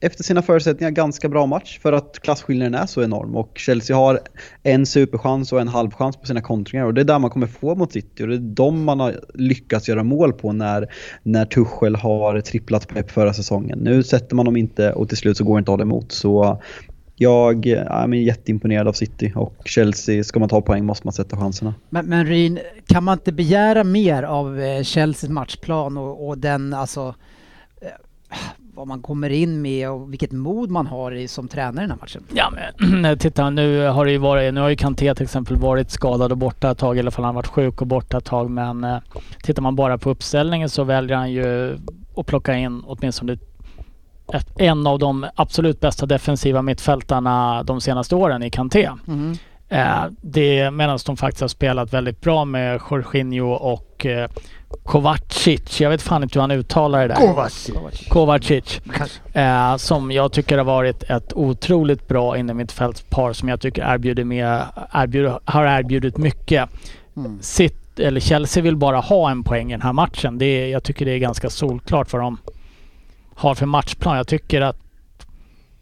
efter sina förutsättningar, ganska bra match. För att klasskillnaden är så enorm. Och Chelsea har en superchans och en halvchans på sina kontringar. Och det är där man kommer få mot City. Och det är de man har lyckats göra mål på när, när Tuchel har tripplat Pep förra säsongen. Nu sätter man dem inte och till slut så går det inte att hålla emot. Så jag är jätteimponerad av City. Och Chelsea, ska man ta poäng måste man sätta chanserna. Men, men Ryn, kan man inte begära mer av eh, Chelseas matchplan och, och den alltså vad man kommer in med och vilket mod man har i, som tränare i den här matchen? Ja men titta nu har det ju varit, nu har ju Kanté till exempel varit skadad och borta ett tag, i alla fall har han varit sjuk och borta ett tag. Men eh, tittar man bara på uppställningen så väljer han ju att plocka in åtminstone ett, en av de absolut bästa defensiva mittfältarna de senaste åren i Kanté. Mm. Eh, det medan de faktiskt har spelat väldigt bra med Jorginho och eh, Kovacic. Jag vet fan inte hur han uttalar det där. Kovacic. Kovacic. Eh, som jag tycker har varit ett otroligt bra innermittfältspar som jag tycker erbjuder med, erbjuder, har erbjudit mycket. Mm. Sitt, eller Chelsea vill bara ha en poäng i den här matchen. Det är, jag tycker det är ganska solklart vad de har för matchplan. Jag tycker att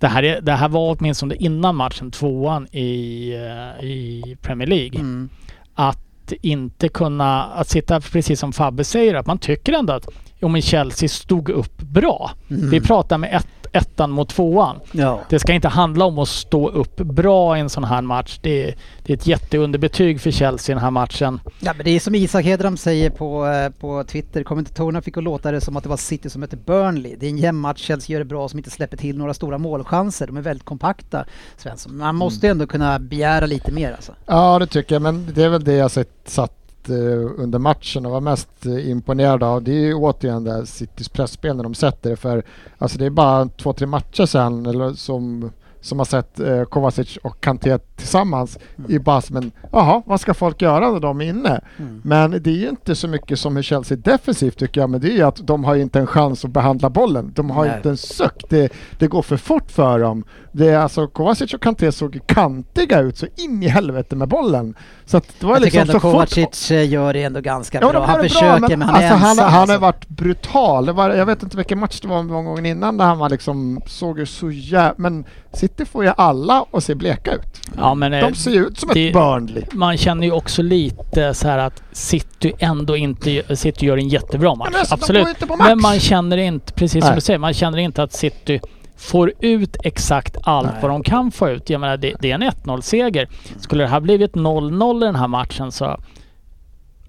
det här, är, det här var åtminstone innan matchen tvåan i, eh, i Premier League. Mm. Att inte kunna, att sitta precis som Fabbe säger, att man tycker ändå att jo men Chelsea stod upp bra. Mm. Vi pratar med ett, ettan mot tvåan. Ja. Det ska inte handla om att stå upp bra i en sån här match. Det är, det är ett jätteunderbetyg för Chelsea i den här matchen. ja, men det är som Isak Hedram säger på, eh, på Twitter, kommentatorerna fick att låta det som att det var City som mötte Burnley. Det är en jämn match, Chelsea gör det bra som inte släpper till några stora målchanser. De är väldigt kompakta, Svensson. Man måste ändå kunna begära lite mer alltså. Ja, det tycker jag, men det är väl det jag sett, satt eh, under matchen och var mest eh, imponerad av. Det är ju återigen det Citys pressspel när de sätter det för alltså det är bara två, tre matcher sedan eller som som har sett eh, Kovacic och Kanté tillsammans i bara som en, jaha, vad ska folk göra när de är inne? Mm. Men det är ju inte så mycket som hur Chelsea defensivt tycker jag, men det är ju att de har inte en chans att behandla bollen. De har Nej. inte en suck. Det, det går för fort för dem. Det är alltså, Kovacic och Kanté såg kantiga ut så in i helvete med bollen. Så att det var Jag tycker liksom ändå så Kovacic eh, gör det ändå ganska Ja, bra. gör Han det försöker bra, men, han alltså, är ensam. han, han har alltså. varit brutal. Var, jag vet inte vilken match det var någon gång innan där han var liksom, såg ju så jävla... Men City får ju alla att se bleka ut. Ja, men, eh, De ser ju ut som det- ett Burnley. man känner ju också lite så här att City ändå inte... City gör en jättebra match. Men alltså, de absolut. går ju inte på match. Men man känner inte, precis som Nej. du säger, man känner inte att City får ut exakt allt Nej. vad de kan få ut. Jag menar, det, det är en 1-0-seger. Skulle det här blivit 0-0 i den här matchen så...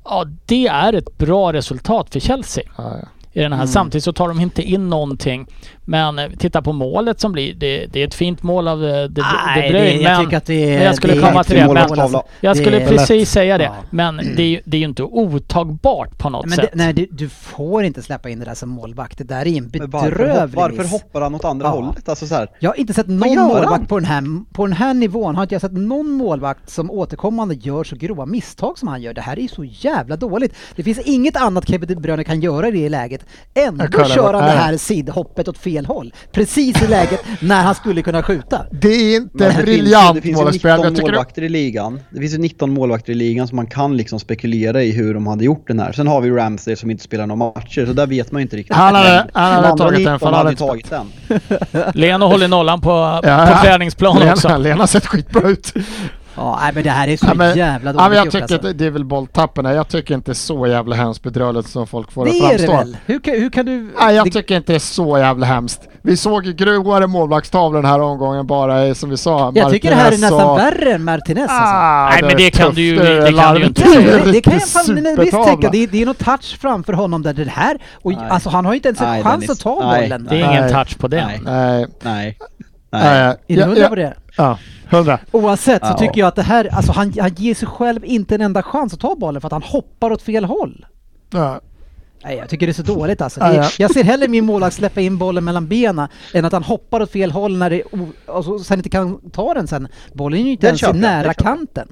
Ja, det är ett bra resultat för Chelsea. Ja, ja. I den här. Mm. Samtidigt så tar de inte in någonting. Men eh, titta på målet som blir. Det, det är ett fint mål av eh, De, Bruyne. det, jag men tycker att det är... men jag skulle det komma till det, men- alltså. jag skulle precis säga det. Ja. Men det är, ju, det är ju inte otagbart på något Men det, sätt. nej, du, du får inte släppa in det där som målvakt. Det där är en bedrövlig varför miss. hoppar han åt andra Ja. hållet? Alltså så här, Jag har inte sett någon målvakt på den, här, på den här nivån, har inte jag sett någon målvakt som återkommande gör så grova misstag som han gör. Det här är ju så jävla dåligt. Det finns inget annat Kevin De Bruyne kan göra i det läget Ändå kör han det här sidhoppet åt fel håll. Precis i läget när han skulle kunna skjuta. Det är inte det finns briljant Det finns ju målvaktsspel. 19 Jag tycker det- målvakter i ligan. Det finns ju 19 målvakter i ligan som man kan liksom spekulera i hur de hade gjort den här. Sen har vi Ramsey som inte spelar några matcher, så där vet man ju inte riktigt. Han hade- han hade tagit den, 19 för han hade tagit den. Leno håller nollan på, Ja, på ja. träningsplan Lena, också. Lena har sett skitbra ut. Ja, nej, men det här är så Ja, men- jävla Ja, dåligt men jag gjort tycker alltså. att det- det är väl bolltapparna. Jag tycker inte det är så jävla hemskt bedrövligt som folk får det Det att är det framstå. väl? Hur kan, hur kan du... Nej, jag det, tycker inte det är så jävla hemskt. Vi såg ju grovare målvaktstavlor den här omgången bara i, som vi sa. jag tycker det här är Martinez nästan och- värre än Martinez alltså. Ah, Nej, men det kan tufft. du ju- det kan du inte Det säga. Det, det kan jag fan visst supertavla. tänka. Det, är- det är något touch framför honom där det här. Och Nej. alltså han har ju inte ens en chans att ta bollen. Det är ingen touch på den. Nej. Nej, Nej. Nej. Är du hundra på det? Ja, hundra. Oavsett så Ja. tycker jag att det här, alltså han, han ger sig själv inte en enda chans att ta bollen för att han hoppar åt fel håll. Ja. Nej, jag tycker det är så dåligt alltså. Ja, Det, ja. Jag ser hellre min målvakt släppa in bollen mellan benen än att han hoppar åt fel håll när det o- alltså, sen inte kan ta den sen. Bollen är ju inte Den ens köper nära kanten.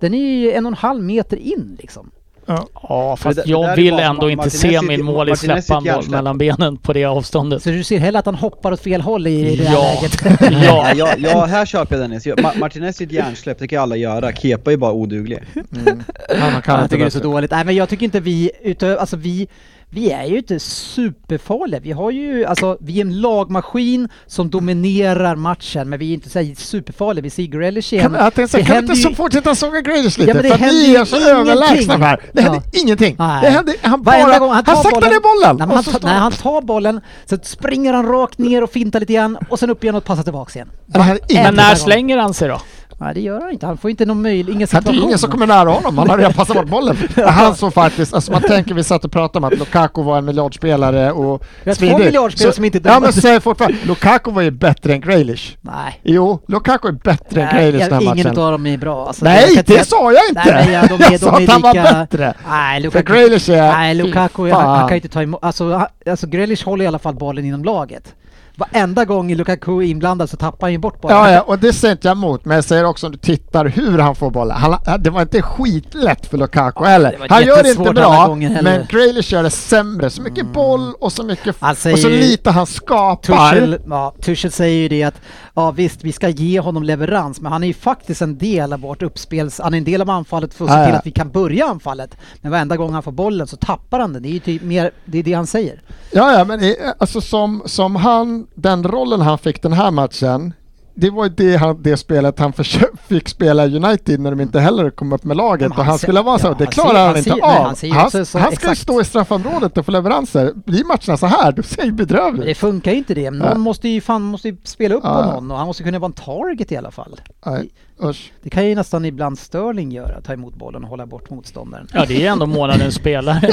Den är ju en och en halv meter in liksom. Ja. Ja, fast det- jag vill ändå inte Martinez se min mål i Martinez släppa en boll mellan benen på det avståndet. Så du ser hellre att han hoppar åt fel håll i det här Ja. läget? Ja. Jag, jag, här köper jag Dennis. Ma- Martinez är ett hjärnsläpp, det kan alla göra. Kepa är bara oduglig. Mm. Han kan jag inte tycker det är så dåligt. Nej men jag tycker inte vi, utö- alltså vi, vi är ju inte superfarliga. Vi har ju, alltså vi är en lagmaskin som dominerar matchen men vi är inte så här superfarliga. Vi ser Grealish igen. Kan, jag tänkte kan vi inte ju- så fortsätta såga Grealish lite? Ja, men det för att händer ni ju är så överlägsna här. Det händer Ja. ingenting. Nej. Det händer, han bara, gång han, tar saktar ner bollen! Nej, han, står- nej, han tar bollen, så springer han rakt ner och fintar lite grann och sen upp igen och passar tillbaks igen. Men när gång. slänger han sig då? Nej det gör han inte. Han får inte någon möjlighet, ingen Det situation. är ingen som kommer nära honom, han har redan passat bort bollen. Han som faktiskt, alltså man tänker, vi satt och pratade om att Lukaku var en miljardspelare och Vi har två svindyr. miljardspelare som inte Ja dömer. men säg fortfarande, Lukaku var ju bättre än Grealish. Nej. Jo, Lukaku är bättre än Nej, Grealish den här ingen matchen. av dem är bra. Alltså, jag Nej, det säga- sa jag inte! Nej, ja, de är, jag sa att han var bättre! Nej, För Lukaku, Grealish är... nej, Lukaku han, han kan ju inte ta emot... Alltså, alltså Grealish håller i alla fall bollen inom laget. Varenda gång Lukaku är inblandad så tappar han ju bort bollen. Ja, ja, och det säger inte jag emot, men jag säger också om du tittar hur han får bollen. Han, det var inte skitlätt för Lukaku det heller. Han gör det inte bra, men Grealish gör det sämre. Så mycket boll och så mycket... Han och så lite han skapar. Tuchel, ja, Tuchel säger ju det att ja visst, vi ska ge honom leverans, men han är ju faktiskt en del av vårt uppspels... Han är en del av anfallet för att se till ja. att vi kan börja anfallet. Men varenda gång han får bollen så tappar han den. Det är ju typ mer, det är det han säger. Ja, ja, men alltså som, som han, den rollen han fick den här matchen, det var det, han, det spelet han fick spela United när de inte heller kom upp med laget Men och han han skulle vara så, ja, det han klarar ser- han, han inte ser- nej, av. han ser ju han, så- han ska ju stå i straffområdet och få leveranser. Blir matcherna så här, då ser det bedrövligt det funkar ju inte det. Någon Ja. måste ju fan måste ju spela upp Ja, på någon och han måste kunna vara en target i alla fall. Nej, usch. Det kan ju nästan ibland Sterling göra, ta emot bollen och hålla bort motståndaren. Ja, det är ändå månadens spelare.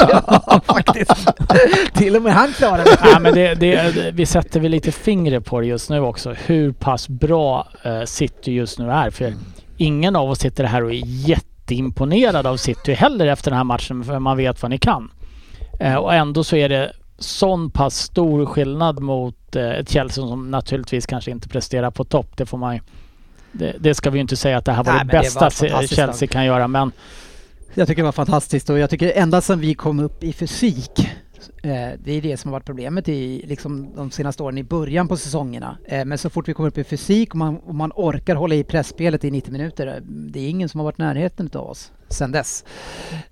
Ja, faktiskt. Till och med han klarar det. Nej, men det, det, vi sätter väl lite fingret på det just nu också. Hur pass bra eh, City just nu är. För ingen av oss sitter här och är jätteimponerad av City heller efter den här matchen. För man vet vad ni kan. Eh, och ändå så är det sån pass stor skillnad mot eh, ett Chelsea som naturligtvis kanske inte presterar på topp. Det får man ju- det, det ska vi ju inte säga att det här var Nej, det bästa var Chelsea kan göra. Men Jag tycker det var fantastiskt och jag tycker ända sedan vi kom upp i fysik det är det som har varit problemet i liksom, de senaste åren i början på säsongerna. Eh, men så fort vi kommer upp i fysik och man, och man orkar hålla i pressspelet i 90 minuter, eh, det är ingen som har varit i närheten av oss sedan dess.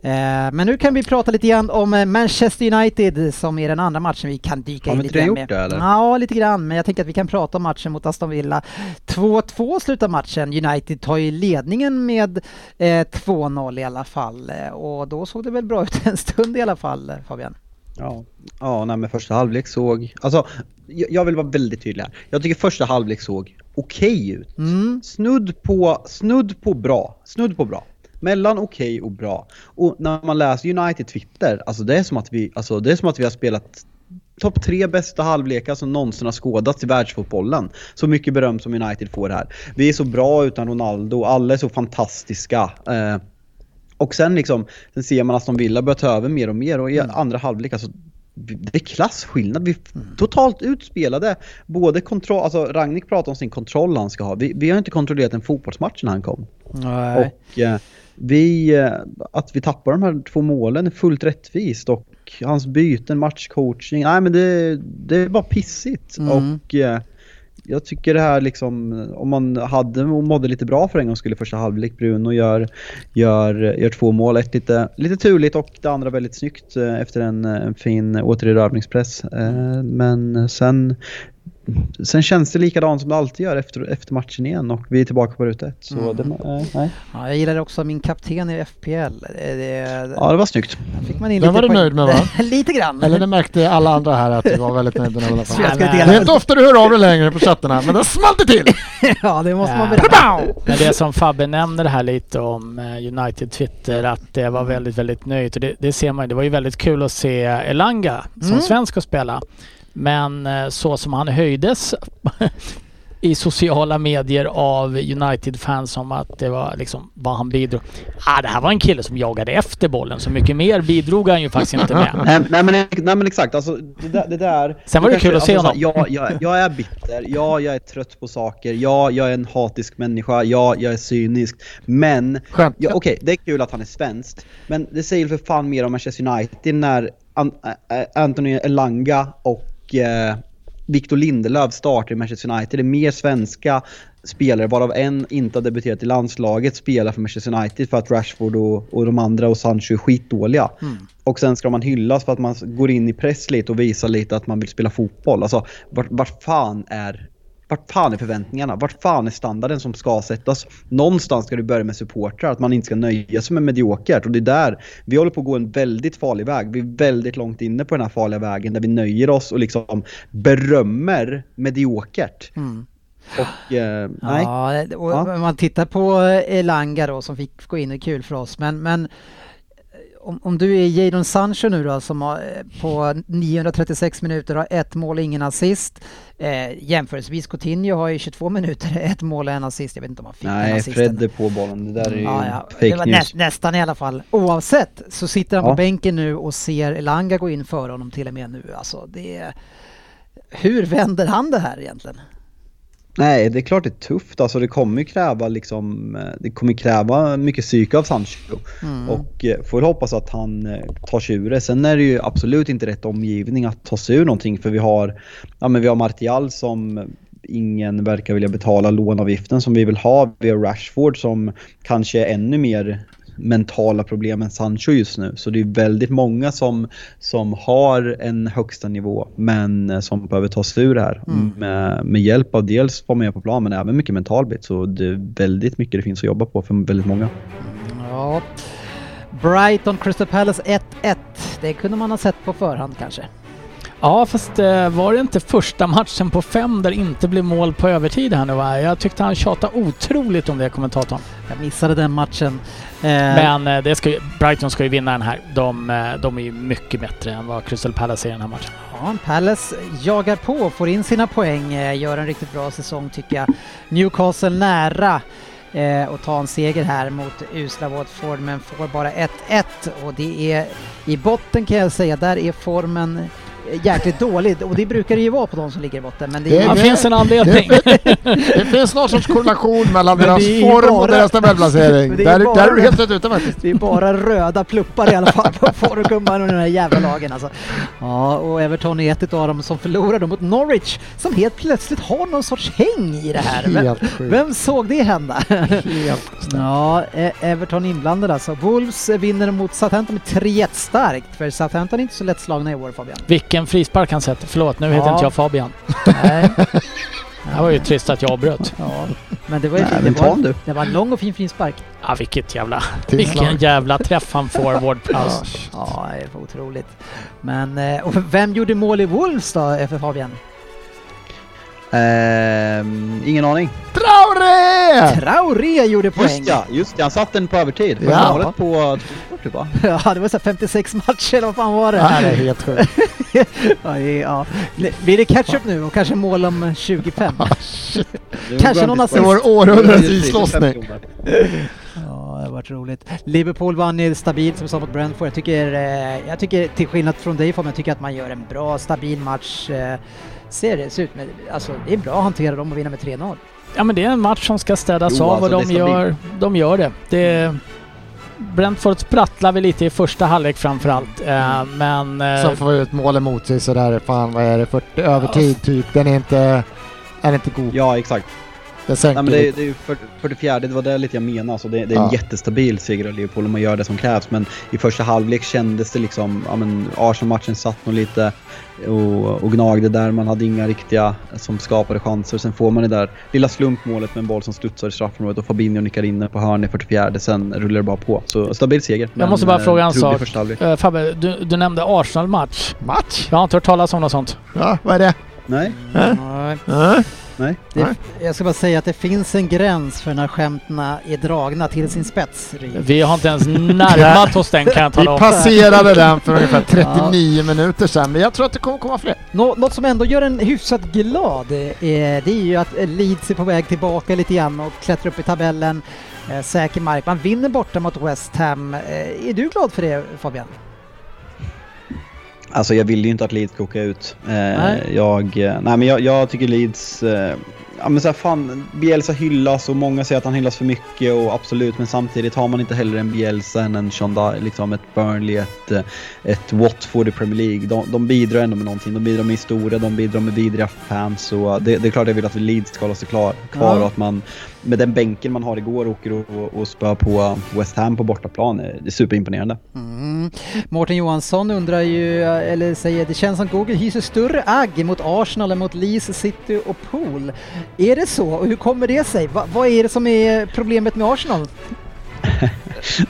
Eh, men nu kan vi prata lite grann om eh, Manchester United som är den andra matchen vi kan dyka Har in lite inte grann gjort med. det, eller? Ja, lite grann, men jag tänker att vi kan prata om matchen mot Aston Villa. 2-2 slutar matchen. United tar ju ledningen med eh, 2-0 i alla fall Eh, och då såg det väl bra ut en stund i alla fall eh, Fabian. Ja, ja nej, men första halvlek såg... Alltså, jag, jag vill vara väldigt tydlig här. Jag tycker första halvlek såg okej ut. Mm. Snudd på, snudd på bra. Snudd på bra. Mellan okej och bra. Och när man läser United Twitter, alltså det är som att vi, alltså det är som att vi har spelat topp tre bästa halvlekar som någonsin har skådats i världsfotbollen. Så mycket beröm som United får här. Vi är så bra utan Ronaldo, alla är så fantastiska. Eh, och sen liksom, sen ser man att de Villa börjar ta över mer och mer och i andra halvlek alltså det är klasskillnad. Vi är totalt utspelade. Både kontroll, alltså Ragnik pratar om sin kontroll han ska ha. Vi, vi har inte kontrollerat en fotbollsmatch när han kom. Nej. Och eh, vi, eh, att vi tappar de här två målen är fullt rättvist och hans byten, matchcoaching, nej men det, det bara pissigt. Mm. Och eh, jag tycker det här liksom, om man hade och mådde lite bra för en gång skulle första halvlek, Bruno gör, gör, gör två mål, ett lite, lite turligt och det andra väldigt snyggt eh, efter en, en fin återerövringspress. Eh, men sen Sen känns det likadant som det alltid gör efter, efter matchen igen och vi är tillbaka på ruta ett. Så Mm. det, eh, nej. Ja, jag gillar också min kapten i FPL. Det, det, Ja, det var snyggt. fick man in Den lite var du nöjd med, va? lite grann. Eller det märkte alla andra här att du var väldigt nöjd med den i alla fall. Det är inte ofta du hör av dig längre på chattarna, men det small det till! ja, det måste man Ja. berätta. Men det som Fabbe nämner här lite om eh, United Twitter att det var väldigt, väldigt nöjt. Och det, det ser man. Det var ju väldigt kul att se Elanga som Mm. svensk att spela. Men eh, så som han höjdes i sociala medier av United-fans om att det var liksom vad han bidrog. Ah, det här var en kille som jagade efter bollen så mycket mer bidrog han ju faktiskt inte med. Nej, nej, men, nej men exakt, alltså, det, där, det där... Sen var det kanske- kul att se alltså, honom. så här, Ja, jag, jag är bitter, ja, jag är trött på saker, ja, jag är en hatisk människa, ja, jag är cynisk. Men, ja, okej, det är kul att han är svensk. Men det säger för fan mer om Manchester United när An Anthony Elanga och eh, Victor Lindelöf startar i Manchester United. Det är mer svenska spelare, varav en inte har debuterat i landslaget, spelar för Manchester United för att Rashford och, och de andra och Sancho är skitdåliga. Och sen ska man hyllas för att man går in i press lite och visar lite att man vill spela fotboll. Alltså, vart, vart fan är vart fan är förväntningarna? Vart fan är standarden som ska sättas? Någonstans ska du börja med supportrar, att man inte ska nöja sig med mediokert. Och det är där, vi håller på att gå en väldigt farlig väg. Vi är väldigt långt inne på den här farliga vägen där vi nöjer oss och liksom berömmer mediokert. Mm. Och eh, nej. Ja, och Ja. man tittar på Elanga då som fick gå in, är kul för oss. Men, men eh, om, om du är Jadon Sancho nu då som har, eh, på 936 minuter har ett mål och ingen assist. Eh, jämförelsevis Coutinho har ju 22 minuter, ett mål och en assist. Jag vet inte om han fick Nej, assisten. Fred är på bollen. Det där är ju Ja, ja. fake news. näst, nästan i alla fall. Oavsett så sitter han Ja. på bänken nu och ser Elanga gå in före honom till och med nu. Alltså, det är, hur vänder han det här egentligen? Nej, det är klart det är tufft. Alltså det kommer kräva liksom, eh, det kommer kräva mycket psyke av Sancho. Mm. Och eh, får väl hoppas att han eh, tar sig ur det. Sen är det ju absolut inte rätt omgivning att ta sig ur någonting för vi har, ja men vi har Martial som ingen verkar vilja betala lånavgiften som vi vill ha. Vi har Rashford som kanske är ännu mer mentala problem än Sancho just nu. Så det är väldigt många som, som har en högsta nivå men eh, som behöver ta sig ur det här. Med, med hjälp av dels vara med på plan men även mycket mental bit. Så det är väldigt mycket det finns att jobba på för väldigt många. Ja. Brighton Crystal Palace 1-1. Det kunde man ha sett på förhand kanske. Ja, fast eh, var det inte första matchen på fem där det inte blev mål på övertid här nu va? Jag tyckte han tjatade otroligt om det, kommentatorn. Jag missade den matchen. Eh, Men eh, det ska ju, Brighton ska ju vinna den här. De, de är ju mycket bättre än vad Crystal Palace är i den här matchen. Ja, Palace jagar på, får in sina poäng, gör en riktigt bra säsong tycker jag. Newcastle nära eh, att ta en seger här mot usla Watford men får bara 1-1 och det är i botten kan jag säga, där är formen jäkligt dålig och det brukar det ju vara på de som ligger i botten men det Det är, Det finns en anledning. Det finns någon sorts korrelation mellan deras form och bara- deras tabellplacering. Det är Där, bara- där är du helt rätt ute faktiskt. det är bara röda pluppar i alla fall på Forgumman och den här jävla lagen alltså. Ja, och Everton är ett av dem som förlorade mot Norwich som helt plötsligt har någon sorts häng i det här. Vem, vem såg det hända? Ja, E- Everton inblandade alltså. Wolves vinner mot Southampton med 3-1 starkt, för Southampton är inte så lättslagna i år Fabian. Vilken frispark han sätter. Förlåt, nu heter Ja. inte jag Fabian. Nej. Det var ju trist att jag avbröt. Ja, men det var ju Nej, det var, du. det var en lång och fin frispark. Ja, vilket jävla... Tillslag. Vilken jävla träff han får, Ward Ja, Prowse. Ja, det är otroligt. Men, eh, och vem gjorde mål i Wolves då, eh, för Fabian? Ehm, ingen aning. Traoré! Traoré gjorde poäng. Just ja, just det. Han satt den på övertid. Första Ja. målet på 240 va? Ja, det var så här 56 matcher, eller vad fan var det? Ja, det är helt sjukt. Ja, det är- ja. Blir det catch-up nu och kanske mål om 25? Det Kanske var någon assist. Det var århundradets Det islossning. 50 år. Ja, det har varit roligt. Liverpool vann ju stabilt som vi sa mot Brentford. Jag tycker, eh, jag tycker till skillnad från dig Fabian, jag tycker att man gör en bra, stabil match. Eh, ser det ut med, alltså det är bra att hantera dem och vinna med 3-0. Ja, men det är en match som ska städas Jo, av alltså, och det de bli- gör, de gör det. det. Brentford sprattlar vi lite i första halvlek framförallt. Eh, men... Eh, Sen får vi ett mål emot sig sådär, fan vad är det, 40 övertid typ. Den är inte, är inte god. Ja, exakt. Den sänker Nej, men det, det är ju för, 44, det var det lite jag menade. Alltså det, det är en Ja. jättestabil seger av Liverpool om man gör det som krävs. Men i första halvlek kändes det liksom, ja men Arsenal-matchen satt nog lite och, och gnagde där. Man hade inga riktiga som skapade chanser. Sen får man det där lilla slumpmålet med en boll som studsar i straffområdet och Fabinho nickar in på hörn i 44. Sen rullar det bara på. Så stabil seger. Jag måste bara eh, fråga en sak. eh, Fabbe, du, du nämnde Arsenal-match. Match? Jag har inte hört talas om något sånt. Ja, vad är det? Nej, Äh? Nej. Äh? Nej. Det, Nej. jag ska bara säga att det finns en gräns för när skämten är dragna till sin spets. Vi har inte ens närmat oss den kan jag Vi tala om. passerade den för ungefär 39 minuter sedan, men jag tror att det kommer komma fler. Nå, något som ändå gör en hyfsat glad, eh, det är ju att Leeds är på väg tillbaka lite grann och klättrar upp i tabellen. Eh, säker mark. Man vinner borta mot West Ham. Eh, är du glad för det Fabian? Alltså jag vill ju inte att Leeds åka ut. Eh, Nej. jag, eh, nej men jag, jag tycker Leeds... Eh, ja men så här, fan, Bielsa hyllas och många säger att han hyllas för mycket och absolut men samtidigt har man inte heller en Bielsa än en Dye, liksom ett Burnley, ett, eh, ett Watford i Premier League. De, de bidrar ändå med någonting. De bidrar med historia, de bidrar med vidriga fans och det, det är klart jag vill att Leeds ska hålla sig klar, kvar Ja. och att man med den bänken man har igår åker och, och, och spör på West Ham på bortaplan. Det är superimponerande. Mm. Mårten Johansson undrar ju, eller säger det känns som Google hyser större agg mot Arsenal än mot Leeds, City och Pool. Är det så? Och hur kommer det sig? Va, vad är det som är problemet med Arsenal?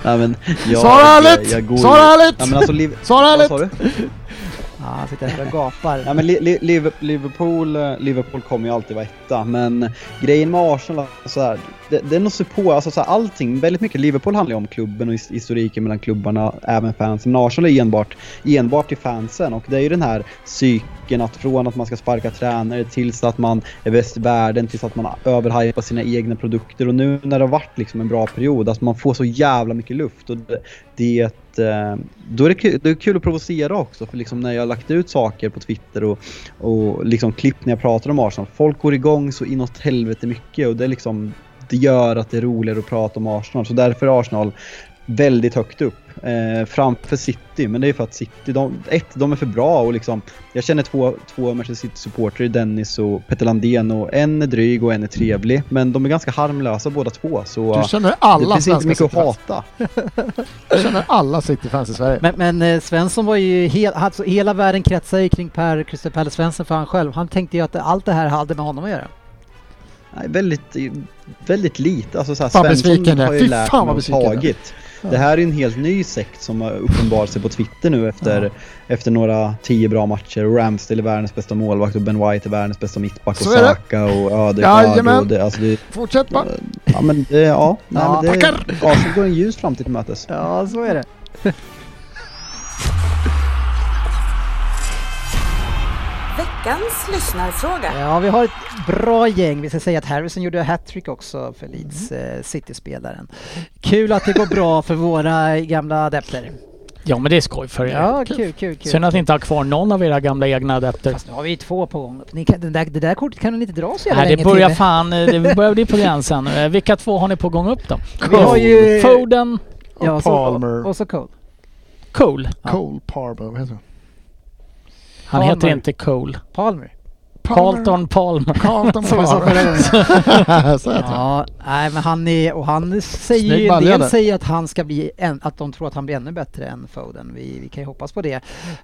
Nej, men jag, Svara ju- Svara han sitter här och gapar. Ja, men Liverpool, eh, Liverpool kommer ju alltid vara etta, men grejen med Arsenal, så här, det, det är nog support, på, alltså så här, allting, väldigt mycket Liverpool handlar ju om klubben och historiken mellan klubbarna, även fansen, men Arsenal är enbart, enbart till fansen och det är ju den här cykeln att från att man ska sparka tränare tills att man är bäst i världen, tills att man överhypar sina egna produkter och nu när det har varit liksom en bra period, att man får så jävla mycket luft och det, det eh, då är det, kul, det är kul att provocera också för liksom när jag har lagt ut saker på Twitter och, och liksom klipp när jag pratar om Arsenal. Folk går igång så inåt helvete mycket och det liksom det gör att det är roligare att prata om Arsenal. Så därför är Arsenal väldigt högt upp. Eh, framför City, men det är för att City, de, ett, de är för bra och liksom Jag känner två, två Manchester City-supportrar, Dennis och Petter Landén och en är dryg och en är trevlig. Men de är ganska harmlösa båda två så Du känner det alla finns inte mycket att hata. Du känner alla City-fans i Sverige. Men, men eh, Svensson var ju, hel, alltså, hela världen kretsar ju kring Per Christer Pelle Svensson för han själv. Han tänkte ju att allt det här hade med honom att göra. Nej, väldigt, väldigt lite. Alltså så här, Fan, Svensson har ju lärt mig och jag är. tagit. Det här är en helt ny sekt som har uppenbarat sig på Twitter nu efter, efter några tio bra matcher. Ramsdale är världens bästa målvakt och Ben White är världens bästa mittback och. Saka och Ödegaard. Och det, alltså det, Fortsätt bara. ja men det, ja. Nej, Ja, men det. Arsenal går en ljus framtid till mötes. Ja, så är det. Veckans lyssnarfråga. Ja, vi har ett bra gäng. Vi ska säga att Harrison gjorde hattrick också för Leeds eh, City-spelaren. Kul att det går bra för våra gamla adepter. Ja men det är skoj för er. Ja, kul, kul, kul. Synd att ni inte har kvar någon av era gamla egna adepter. Fast nu har vi ju två på gång. Ni kan, det, där, det där kortet kan ni inte dra så jävla Nej, det länge börjar till. fan, eh, det börjar bli på gränsen. Eh, Vilka två har ni på gång upp då? Vi har ju... Foden, Ja, och så, Palmer. och så Cole. Cole. Cole Parber, vad heter han? Han Palmer. heter inte Cole. Palmer. Carlton Palmer. Carlton. Palmer. Så heter. Ja, nej men han är, och han säger ju, en del säger att han ska bli, en, att de tror att han blir ännu bättre än Foden. Vi, vi kan ju hoppas på det.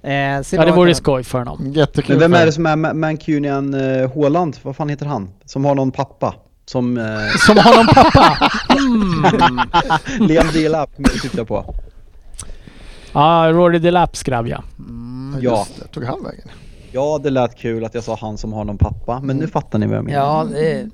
Eh, Ja det vore skoj för honom. Jättekul. Men vem är det som är Ma- Mancunian uh, Håland? Vad fan heter han? Som har någon pappa? Som... Uh, Som har någon pappa. Mm. Liam Delap jag på. Ja, Rory Delap skrev jag. Mm, Ja. Det, tog han vägen? Ja, det lät kul att jag sa han som har någon pappa, men nu fattar ni vad jag menar. ja, det,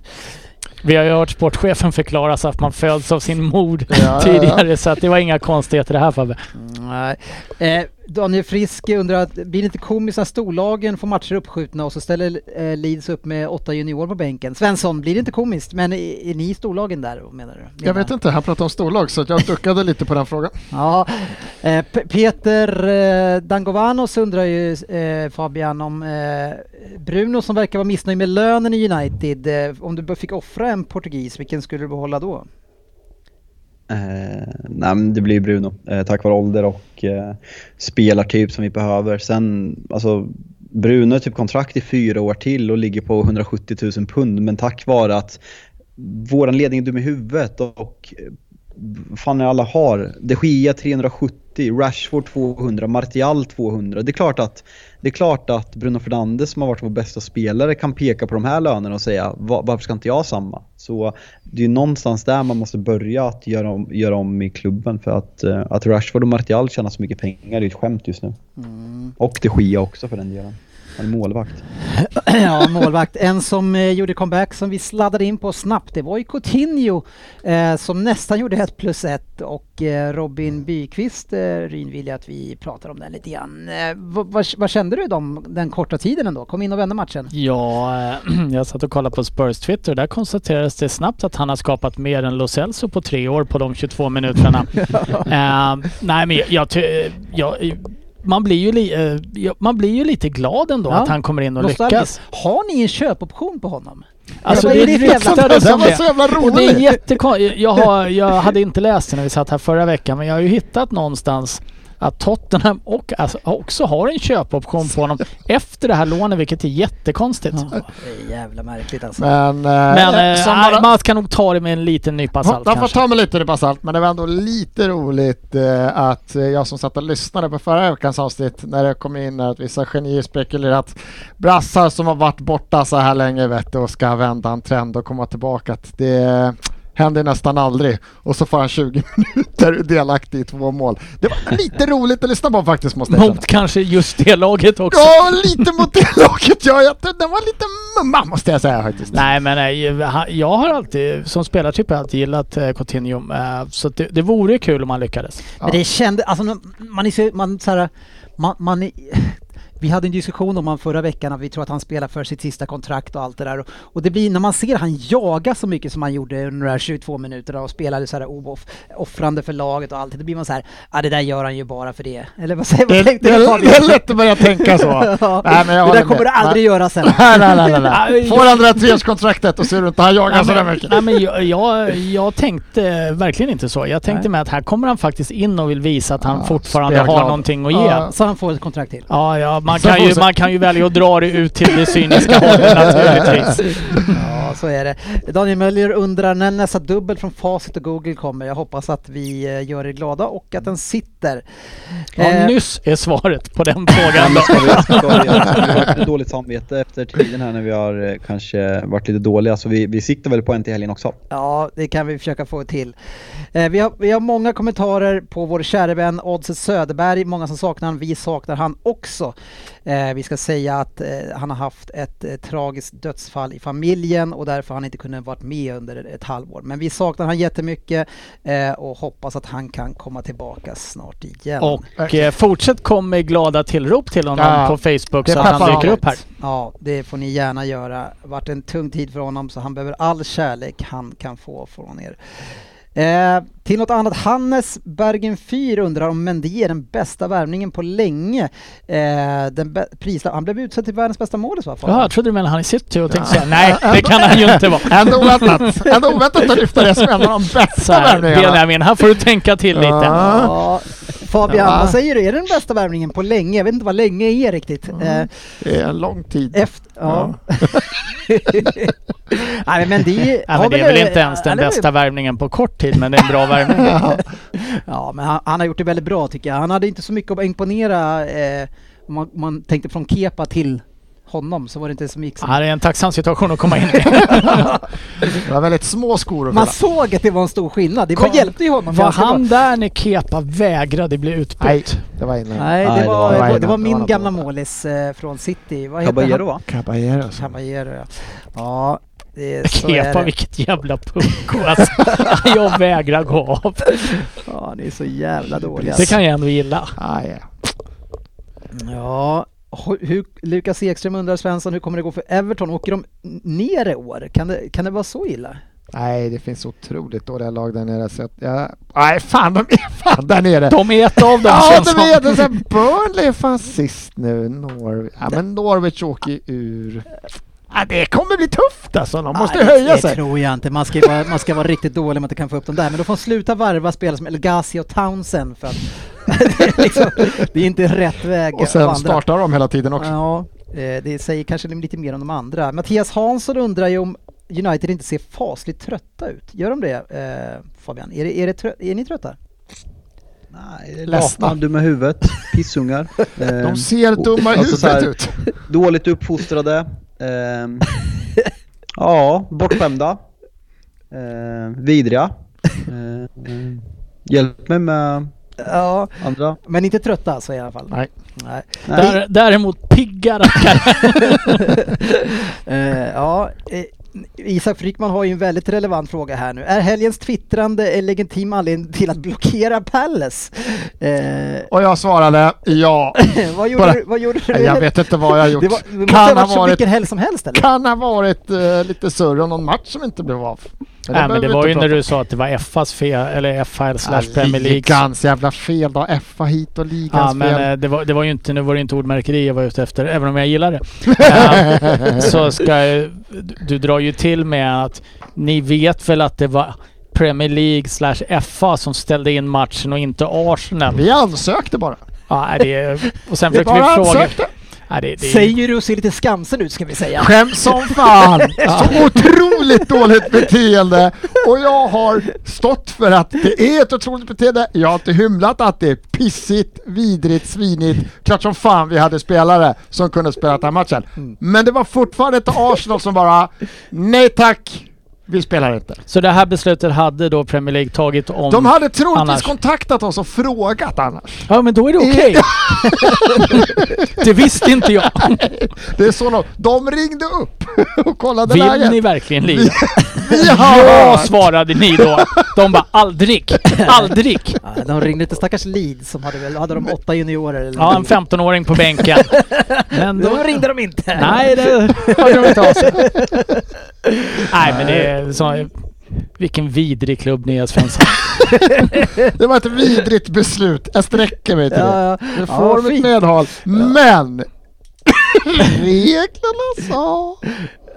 Vi har ju hört sportchefen förklara så att man föds av sin mor ja, tidigare så att det var inga konstigheter det här Fabbe. nej. Eh, Daniel Frisk undrar, att, blir det inte komiskt när storlagen får matcher uppskjutna och så ställer eh, Leeds upp med åtta juniorer på bänken? Svensson, blir det inte komiskt? Men är, är ni storlagen där menar du? Jag vet inte, han pratade om storlag så jag duckade lite på den frågan. Ja, eh, Peter eh, Dangovanos undrar ju eh, Fabian om eh, Bruno som verkar vara missnöjd med lönen i United. Eh, om du fick offra en portugis, vilken skulle du behålla då? Eh, nej, men det blir Bruno eh, tack vare ålder och eh, spelartyp som vi behöver. Sen, alltså Bruno har typ kontrakt i fyra år till och ligger på 170 000 pund men tack vare att vår ledning är dum i huvudet och eh, fan är alla har. De Gia 370, Rashford 200, Martial 200. Det är klart att, det är klart att Bruno Fernandes som har varit vår bästa spelare kan peka på de här lönerna och säga varför ska inte jag ha samma? Så det är någonstans där man måste börja att göra om, göra om i klubben för att, eh, att Rashford och Martial tjänar så mycket pengar det är ett skämt just nu. Mm. Och De Gia också för den delen. Han är målvakt. ja, målvakt. En som eh, gjorde comeback som vi sladdade in på snabbt, det var ju Coutinho eh, som nästan gjorde ett plus ett och eh, Robin Byqvist, eh, Ryn vill att vi pratar om den lite grann. Eh, vad, vad, kände du om den korta tiden ändå? Kom in och vände matchen. Ja, eh, jag satt och kollade på Spurs Twitter. Där konstaterades det snabbt att han har skapat mer än Lo Celso på tre år på de 22 minuterna. nej, men jag, jag, jag man blir, ju li, eh, man blir ju lite glad ändå ja. att han kommer in och lyckas. Har ni en köpoption på honom? Alltså det, det ryktades om det. Så jävla roligt. det är jättekonstigt. Jag, jag hade inte läst det när vi satt här förra veckan men jag har ju hittat någonstans att Tottenham och, alltså, också har en köpoption på honom efter det här lånet vilket är jättekonstigt. Ja, det är jävla märkligt alltså. Men, eh, men eh, man, man ska nog ta det med en liten nypa salt De får ta med lite nypa salt men det var ändå lite roligt eh, att jag som satt och lyssnade på förra veckans avsnitt när det kom in att vissa genier spekulerat brassar som har varit borta så här länge vet du, och ska vända en trend och komma tillbaka. Det händer nästan aldrig och så får han 20 minuter delaktig i två mål. Det var lite roligt att lyssna på faktiskt måste jag Mot kanske just det laget också. Ja, lite mot det laget. Ja, jag, den var lite mumma måste jag säga faktiskt. Nej, men jag har alltid som spelartyp alltid gillat eh, Coutinho eh, så det, det vore kul om han lyckades. Ja. Men det kände, alltså man är så, man så här, man, man är, vi hade en diskussion om honom förra veckan att vi tror att han spelar för sitt sista kontrakt och allt det där. Och det blir, när man ser han jaga så mycket som han gjorde under de här 22 minuterna och spelade så här off, offrande för laget och allt, då blir man så här, ja ah, det där gör han ju bara för det. Eller vad säger det, tänkte det, det, det är lätt att börja tänka så. ja, nej, men det där kommer du aldrig göra sen. nej, nej, nej, nej. Får han det där treårskontraktet och ser du inte han jagar så där mycket. Nej, men jag, jag, jag, tänkte verkligen inte så. Jag tänkte nej. med att här kommer han faktiskt in och vill visa att han ja, fortfarande har någonting att ge. Ja, så han får ett kontrakt till. Ja, ja man, kan ju, man kan ju välja att dra det ut till det cyniska hållet naturligtvis. Ja, så är det. Daniel Möller undrar när nästa dubbel från Facit och Google kommer. Jag hoppas att vi eh, gör er glada och att den sitter. Ja, eh. nyss är svaret på den frågan. vi har lite dåligt samvete efter tiden här när vi har eh, kanske varit lite dåliga, så vi, vi siktar väl på en till helgen också. Ja, det kan vi försöka få till. Eh, vi, har, vi har många kommentarer på vår kära vän Oddset Söderberg, många som saknar han, vi saknar han också. Eh, vi ska säga att eh, han har haft ett eh, tragiskt dödsfall i familjen och därför har han inte kunnat vara med under ett halvår. Men vi saknar han jättemycket eh, och hoppas att han kan komma tillbaka snart igen. Och eh, fortsätt komma med glada tillrop till honom ja, på Facebook så att han dyker upp här. Ja, det får ni gärna göra. Det har varit en tung tid för honom så han behöver all kärlek han kan få från er. Eh, till något annat, Hannes Bergen Fyr undrar om Mendy är den bästa värvningen på länge. Eh, den prislapp, han blev utsedd till världens bästa målis va? Ja, jag trodde du menade han i city och tänkte säga nej, det kan han ju inte vara. Ändå oväntat, ändå oväntat att lyfta det som en av de bästa värvningarna. Benjamin, här får du tänka till lite. Ja. Fabian, ja. vad säger du? Är det den bästa värvningen på länge? Jag vet inte vad länge är riktigt. Mm. det är en lång tid. Efter, ja. ja. Nej, men det, ja, men det är väl inte ens den bästa värvningen på kort tid, men det är en bra värvning. ja, men han, han, har gjort det väldigt bra tycker jag. Han hade inte så mycket att imponera eh, om man, man tänkte från Kepa till honom så var det inte så mycket som... Ja, det är en tacksam situation att komma in i. det var väldigt små skor att Man såg att det var en stor skillnad. Det Kom, hjälpte ju honom. Var han bra. där när Kepa vägrade bli utbytt? Nej, det var innan. Nej, det, Nej, var, det var, det var min det gamla målis eh, från City. Vad Caballero va? Caballero. Caballero ja. ja. Det, Kepa, vilket jävla pucko alltså. jag vägrar gå av. Ja, ni är så jävla dåliga. Det kan jag ändå gilla. Ah, ja. ja, hur, Lukas Ekström undrar Svensson, hur kommer det gå för Everton? Åker de ner i år? Kan det, kan det vara så illa? Nej, det finns otroligt dåliga lag där nere så att jag... Nej, fan de är fan där nere! De är ett av dem Ja, de är det! Burnley är fan sist nu. Nor ja, men Norwich åker ur. Ja, det kommer bli tufft alltså. De måste Nej, höja det sig. Det tror jag inte. Man ska, vara, man ska vara riktigt dålig om man inte kan få upp dem där. Men då får man sluta varva spelare som El Ghazi och Townsend för att det, är liksom, det är inte rätt väg. Och sen startar de hela tiden också. Ja, eh, det säger kanske lite mer om de andra. Mattias Hansson undrar ju om United inte ser fasligt trötta ut. Gör de det eh, Fabian? Är, det, är, det trö- är ni trötta? Nej, Ledsna. dumma huvudet, pissungar. De ser dumma i alltså så huvudet ut. Dåligt uppfostrade. Ehm, ja, bortskämda. Uh, vidriga. Ehm, hjälp mig med Ja, andra. men inte trötta alltså i alla fall. Nej. Nej. Där, däremot pigga rackare. Eh, ja, eh, Isak Frykman har ju en väldigt relevant fråga här nu. Är helgens twittrande en legitim anledning till att blockera Palace? Eh, Och jag svarade ja. vad, gjorde Bara- du, vad gjorde du? Jag vet inte vad jag gjort. Det, var, det måste kan ha varit varit, vilken helg som helst eller? kan ha varit eh, lite surr om någon match som inte blev av. Men Nej men det vi var ju när du sa att det var FAs fel, eller FHL slash. Premier League. Ligans jävla fel då. FA hit och ligans Ja men eh, det var, det var ju inte, nu var det inte ordmärkeri jag var ute efter, även om jag gillar det. Eh, så ska jag, du, drar ju till med att ni vet väl att det var Premier League slash FA som ställde in matchen och inte Arsenal. Vi ansökte bara. Ja, det, och sen Vi försökte vi bara fråga... ansökte. Nej, det, det, Säger du och ser lite skamsen ut ska vi säga. Skäms som fan! Så otroligt dåligt beteende! Och jag har stått för att det är ett otroligt beteende. Jag har inte hymlat att det är pissigt, vidrigt, svinigt. Klart som fan vi hade spelare som kunde spela den här matchen. Men det var fortfarande ett Arsenal som bara Nej tack! Vi spelar inte. Så det här beslutet hade då Premier League tagit om... De hade troligtvis annars. kontaktat oss och frågat annars. Ja men då är det okej. det visste inte jag. Det är så de, de ringde upp och kollade Vill läget. ni verkligen lira? Vi har Ja, svarade ni då. De bara aldrig, aldrig. Ja, de ringde till stackars Leeds som hade väl, hade de åtta juniorer eller Ja, en 15-åring på bänken. Men Då då... ringde de inte! Nej, det hörde de inte av sig. Nej, men det är så... Vilken vidrig klubb ni är Svensson. Det var ett vidrigt beslut. Jag sträcker mig till det. Ja, ja. Det Ja, får mitt fint. medhåll. Men reglerna sa...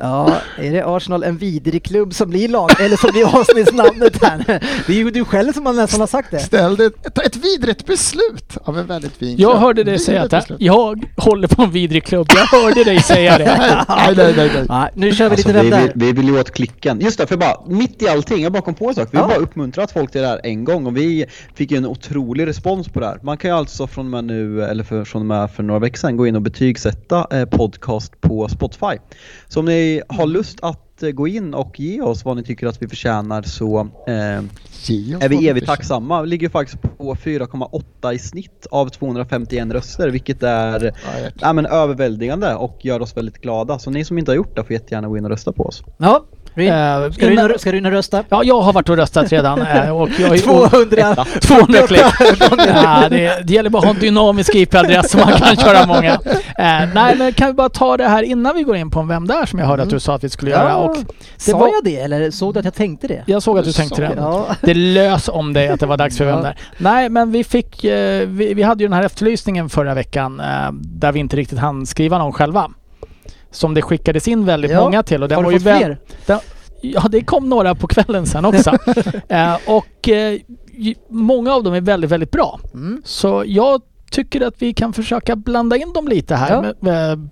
Ja, är det Arsenal en vidrig klubb som blir lag, eller som blir avsnittsnamnet här? Det är ju du själv som har nästan har sagt det. Ställde ett, ett vidrigt beslut av en väldigt fin Jag klubb. hörde dig säga att beslut. jag håller på en vidrig klubb. Jag hörde dig säga det. Nej, nej, nej, nej. Ja, nu kör vi Alltså, lite vi, vem vi, där. vi vill ju åt klicken. Just det, för bara mitt i allting, jag bara kom på en sak. Vi Ja. har bara uppmuntrat folk till det här en gång och vi fick ju en otrolig respons på det här. Man kan ju alltså från och med nu, eller för, från och med för några veckor sedan, gå in och betygsätta eh, podcast på Spotify. Så om ni har lust att eh, gå in och ge oss vad ni tycker att vi förtjänar så eh, Ge oss är vi evigt tacksamma. Vi ligger faktiskt på 4,8 i snitt av 251 röster, vilket är Ja, ja, men överväldigande och gör oss väldigt glada. Så ni som inte har gjort det får jättegärna gå in och rösta på oss. Ja, Eh, ska, du in innan- och, ska du in och rösta? Ja, jag har varit och röstat redan. eh, Och jag är 200! 200 klick. ja, det, det gäller bara att ha en dynamisk IP-adress så man kan köra många. Eh, nej, men kan vi bara ta det här innan vi går in på en Vem där som jag hörde att du sa att vi skulle göra. Och det var, jag det eller såg du att jag tänkte det? jag såg att du Du tänkte det. det. Ja. Det lös om dig att det var dags för Vem där. Nej, men vi fick... eh, Vi, vi hade ju den här efterlysningen förra veckan eh, där vi inte riktigt hann skriva någon själva. Som det skickades in väldigt Ja. många till. Och den Har var du ju fått väl- fler? den, Ja, det kom några på kvällen sen också. eh, och eh, ju- många av dem är väldigt, väldigt bra. Mm. Så jag tycker att vi kan försöka blanda in dem lite här Ja. med, med,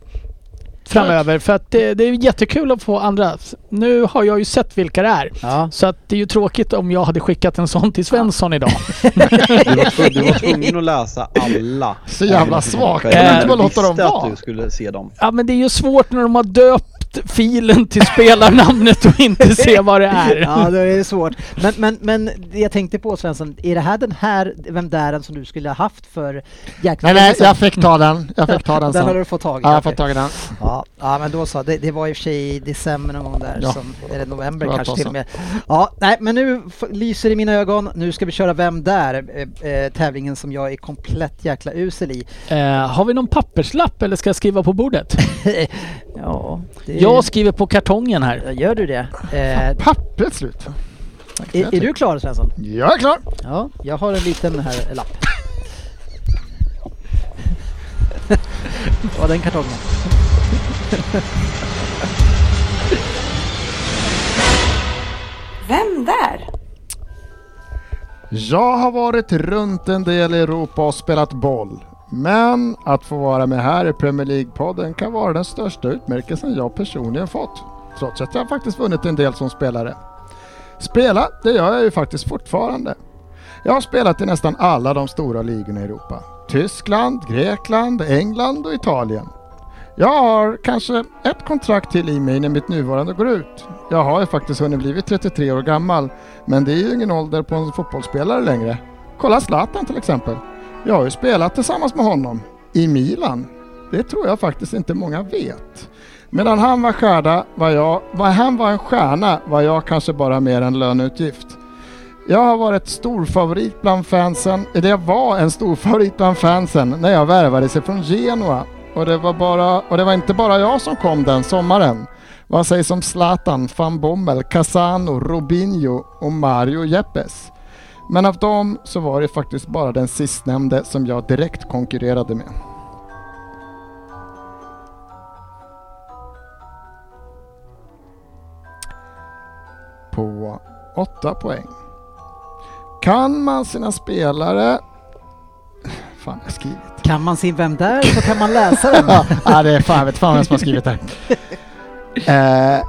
framöver. För att det, det är jättekul att få andra. Nu har jag ju sett vilka det är. Ja. Så att det är ju tråkigt om jag hade skickat en sån till Svensson idag. Du var, du var tvungen att läsa alla. Så jävla svag. Kan du inte bara låta dem visste att vara? du skulle se dem. Ja men det är ju svårt när de har döpt filen till spelarnamnet och inte se vad det är. Ja, det är svårt. Men, men, men jag tänkte på Svensson, är det här den här Vem där som du skulle ha haft för jäkla Nej, nej, jag fick ta den. Jag fick ta den Den har sen. du fått tag i? Ja, jag har fått tag i den. Ja, ja, men då så. Det, det var i och för sig i december någon gång där, Ja. som, eller november kanske tag till och med. Ja, nej, men nu lyser det i mina ögon. Nu ska vi köra Vem där? Eh, tävlingen som jag är komplett jäkla usel i. Eh, har vi någon papperslapp eller ska jag skriva på bordet? Ja, det... Jag skriver på kartongen här. Gör du det? Eh... Pappret slut. Är, är du klar Svensson? Jag är klar. Ja, jag har en liten här eh, lapp. Och den kartongen. Vem där? Jag har varit runt en del i Europa och spelat boll. Men att få vara med här i Premier League-podden kan vara den största utmärkelsen jag personligen fått. Trots att jag faktiskt vunnit en del som spelare. Spela, det gör jag ju faktiskt fortfarande. Jag har spelat i nästan alla de stora ligorna i Europa. Tyskland, Grekland, England och Italien. Jag har kanske ett kontrakt till i mig när mitt nuvarande går ut. Jag har ju faktiskt hunnit blivit 33 år gammal, men det är ju ingen ålder på en fotbollsspelare längre. Kolla Zlatan till exempel. Jag har ju spelat tillsammans med honom i Milan. Det tror jag faktiskt inte många vet. Medan han var stjärna var jag, var han var en stjärna var jag kanske bara mer en löneutgift. Jag har varit stor favorit bland fansen, eller jag var en stor favorit bland fansen när jag värvades ifrån Genua. Och det, var bara, och det var inte bara jag som kom den sommaren. Vad sägs om Zlatan, van Bommel, Casano, Robinho och Mario Jeppes? Men av dem så var det faktiskt bara den sistnämnde som jag direkt konkurrerade med. På 8 poäng. Kan man sina spelare... Fan, jag skrivit. Kan man se vem där så kan man läsa den. ja, det är fan, jag vet fan vem som har skrivit det. Eh,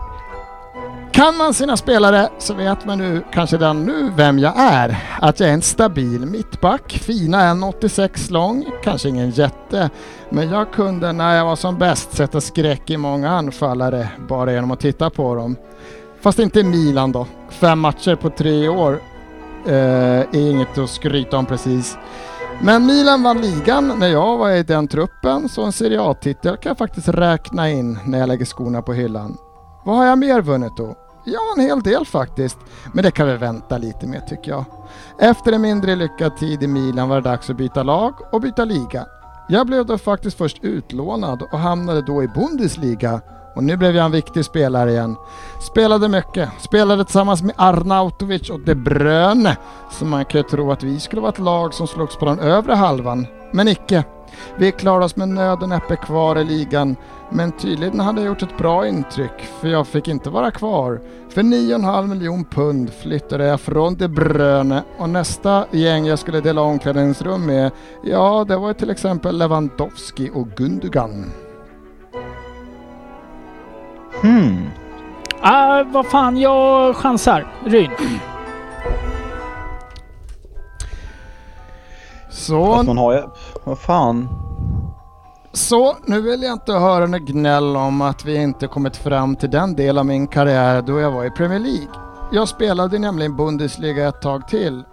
kan man sina spelare så vet man nu kanske redan nu vem jag är. Att jag är en stabil mittback, fina 1,86 lång, kanske ingen jätte, men jag kunde när jag var som bäst sätta skräck i många anfallare bara genom att titta på dem. Fast inte Milan då. Fem matcher på tre år eh, är inget att skryta om precis. Men Milan vann ligan när jag var i den truppen, så en Serie A-titel kan jag faktiskt räkna in när jag lägger skorna på hyllan. Vad har jag mer vunnit då? Ja, en hel del faktiskt. Men det kan vi vänta lite med tycker jag. Efter en mindre lyckad tid i Milan var det dags att byta lag och byta liga. Jag blev då faktiskt först utlånad och hamnade då i Bundesliga och nu blev jag en viktig spelare igen. Spelade mycket, spelade tillsammans med Arnautovic och De Bruyne. Så man kan ju tro att vi skulle vara ett lag som slogs på den övre halvan. Men icke. Vi klarade oss med nöd och näppe kvar i ligan. Men tydligen hade jag gjort ett bra intryck, för jag fick inte vara kvar. För 9,5 miljon pund flyttade jag från De Bruyne och nästa gäng jag skulle dela omklädningsrum med, ja det var till exempel Lewandowski och Gundogan. Hmm. Ah, vad fan, jag chansar. Ryn. Så, Fast man har ju... Vad fan så, nu vill jag inte höra något gnäll om att vi inte kommit fram till den del av min karriär då jag var i Premier League. Jag spelade nämligen Bundesliga ett tag till.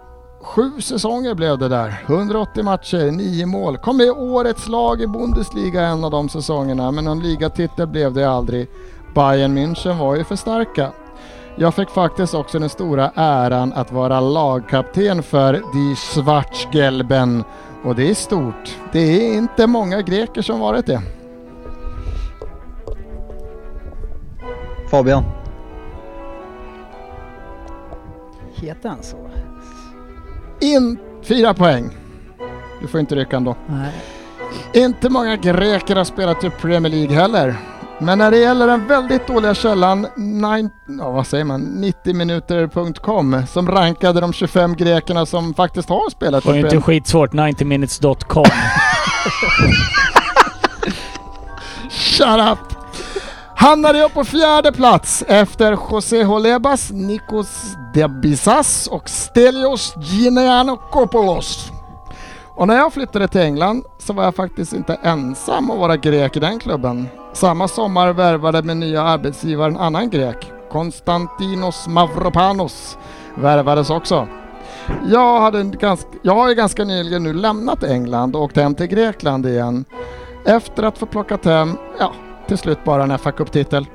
Sju säsonger blev det där. 180 matcher, nio mål. Kom med i årets lag i Bundesliga en av de säsongerna, men någon ligatitel blev det aldrig. Bayern München var ju för starka. Jag fick faktiskt också den stora äran att vara lagkapten för Die Schwarzgelben och det är stort. Det är inte många greker som varit det. Fabian. Heter han så? In fyra poäng. Du får inte rycka ändå. Nej. Inte många greker har spelat i Premier League heller. Men när det gäller den väldigt dåliga källan, nine, ja, vad säger man, 90minuter.com som rankade de 25 grekerna som faktiskt har spelat Det var ju inte skitsvårt. 90minutes.com. Shut up! Hamnade jag på fjärde plats efter José Holebas, Nikos Debisas och Stelios Gianakopoulos. Och när jag flyttade till England så var jag faktiskt inte ensam att vara grek i den klubben. Samma sommar värvade min nya arbetsgivare en annan grek. Konstantinos Mavropanos värvades också. Jag, hade en ganska, jag har ju ganska nyligen nu lämnat England och åkt hem till Grekland igen. Efter att få plockat hem, ja, till slut bara en fa Cup-titel.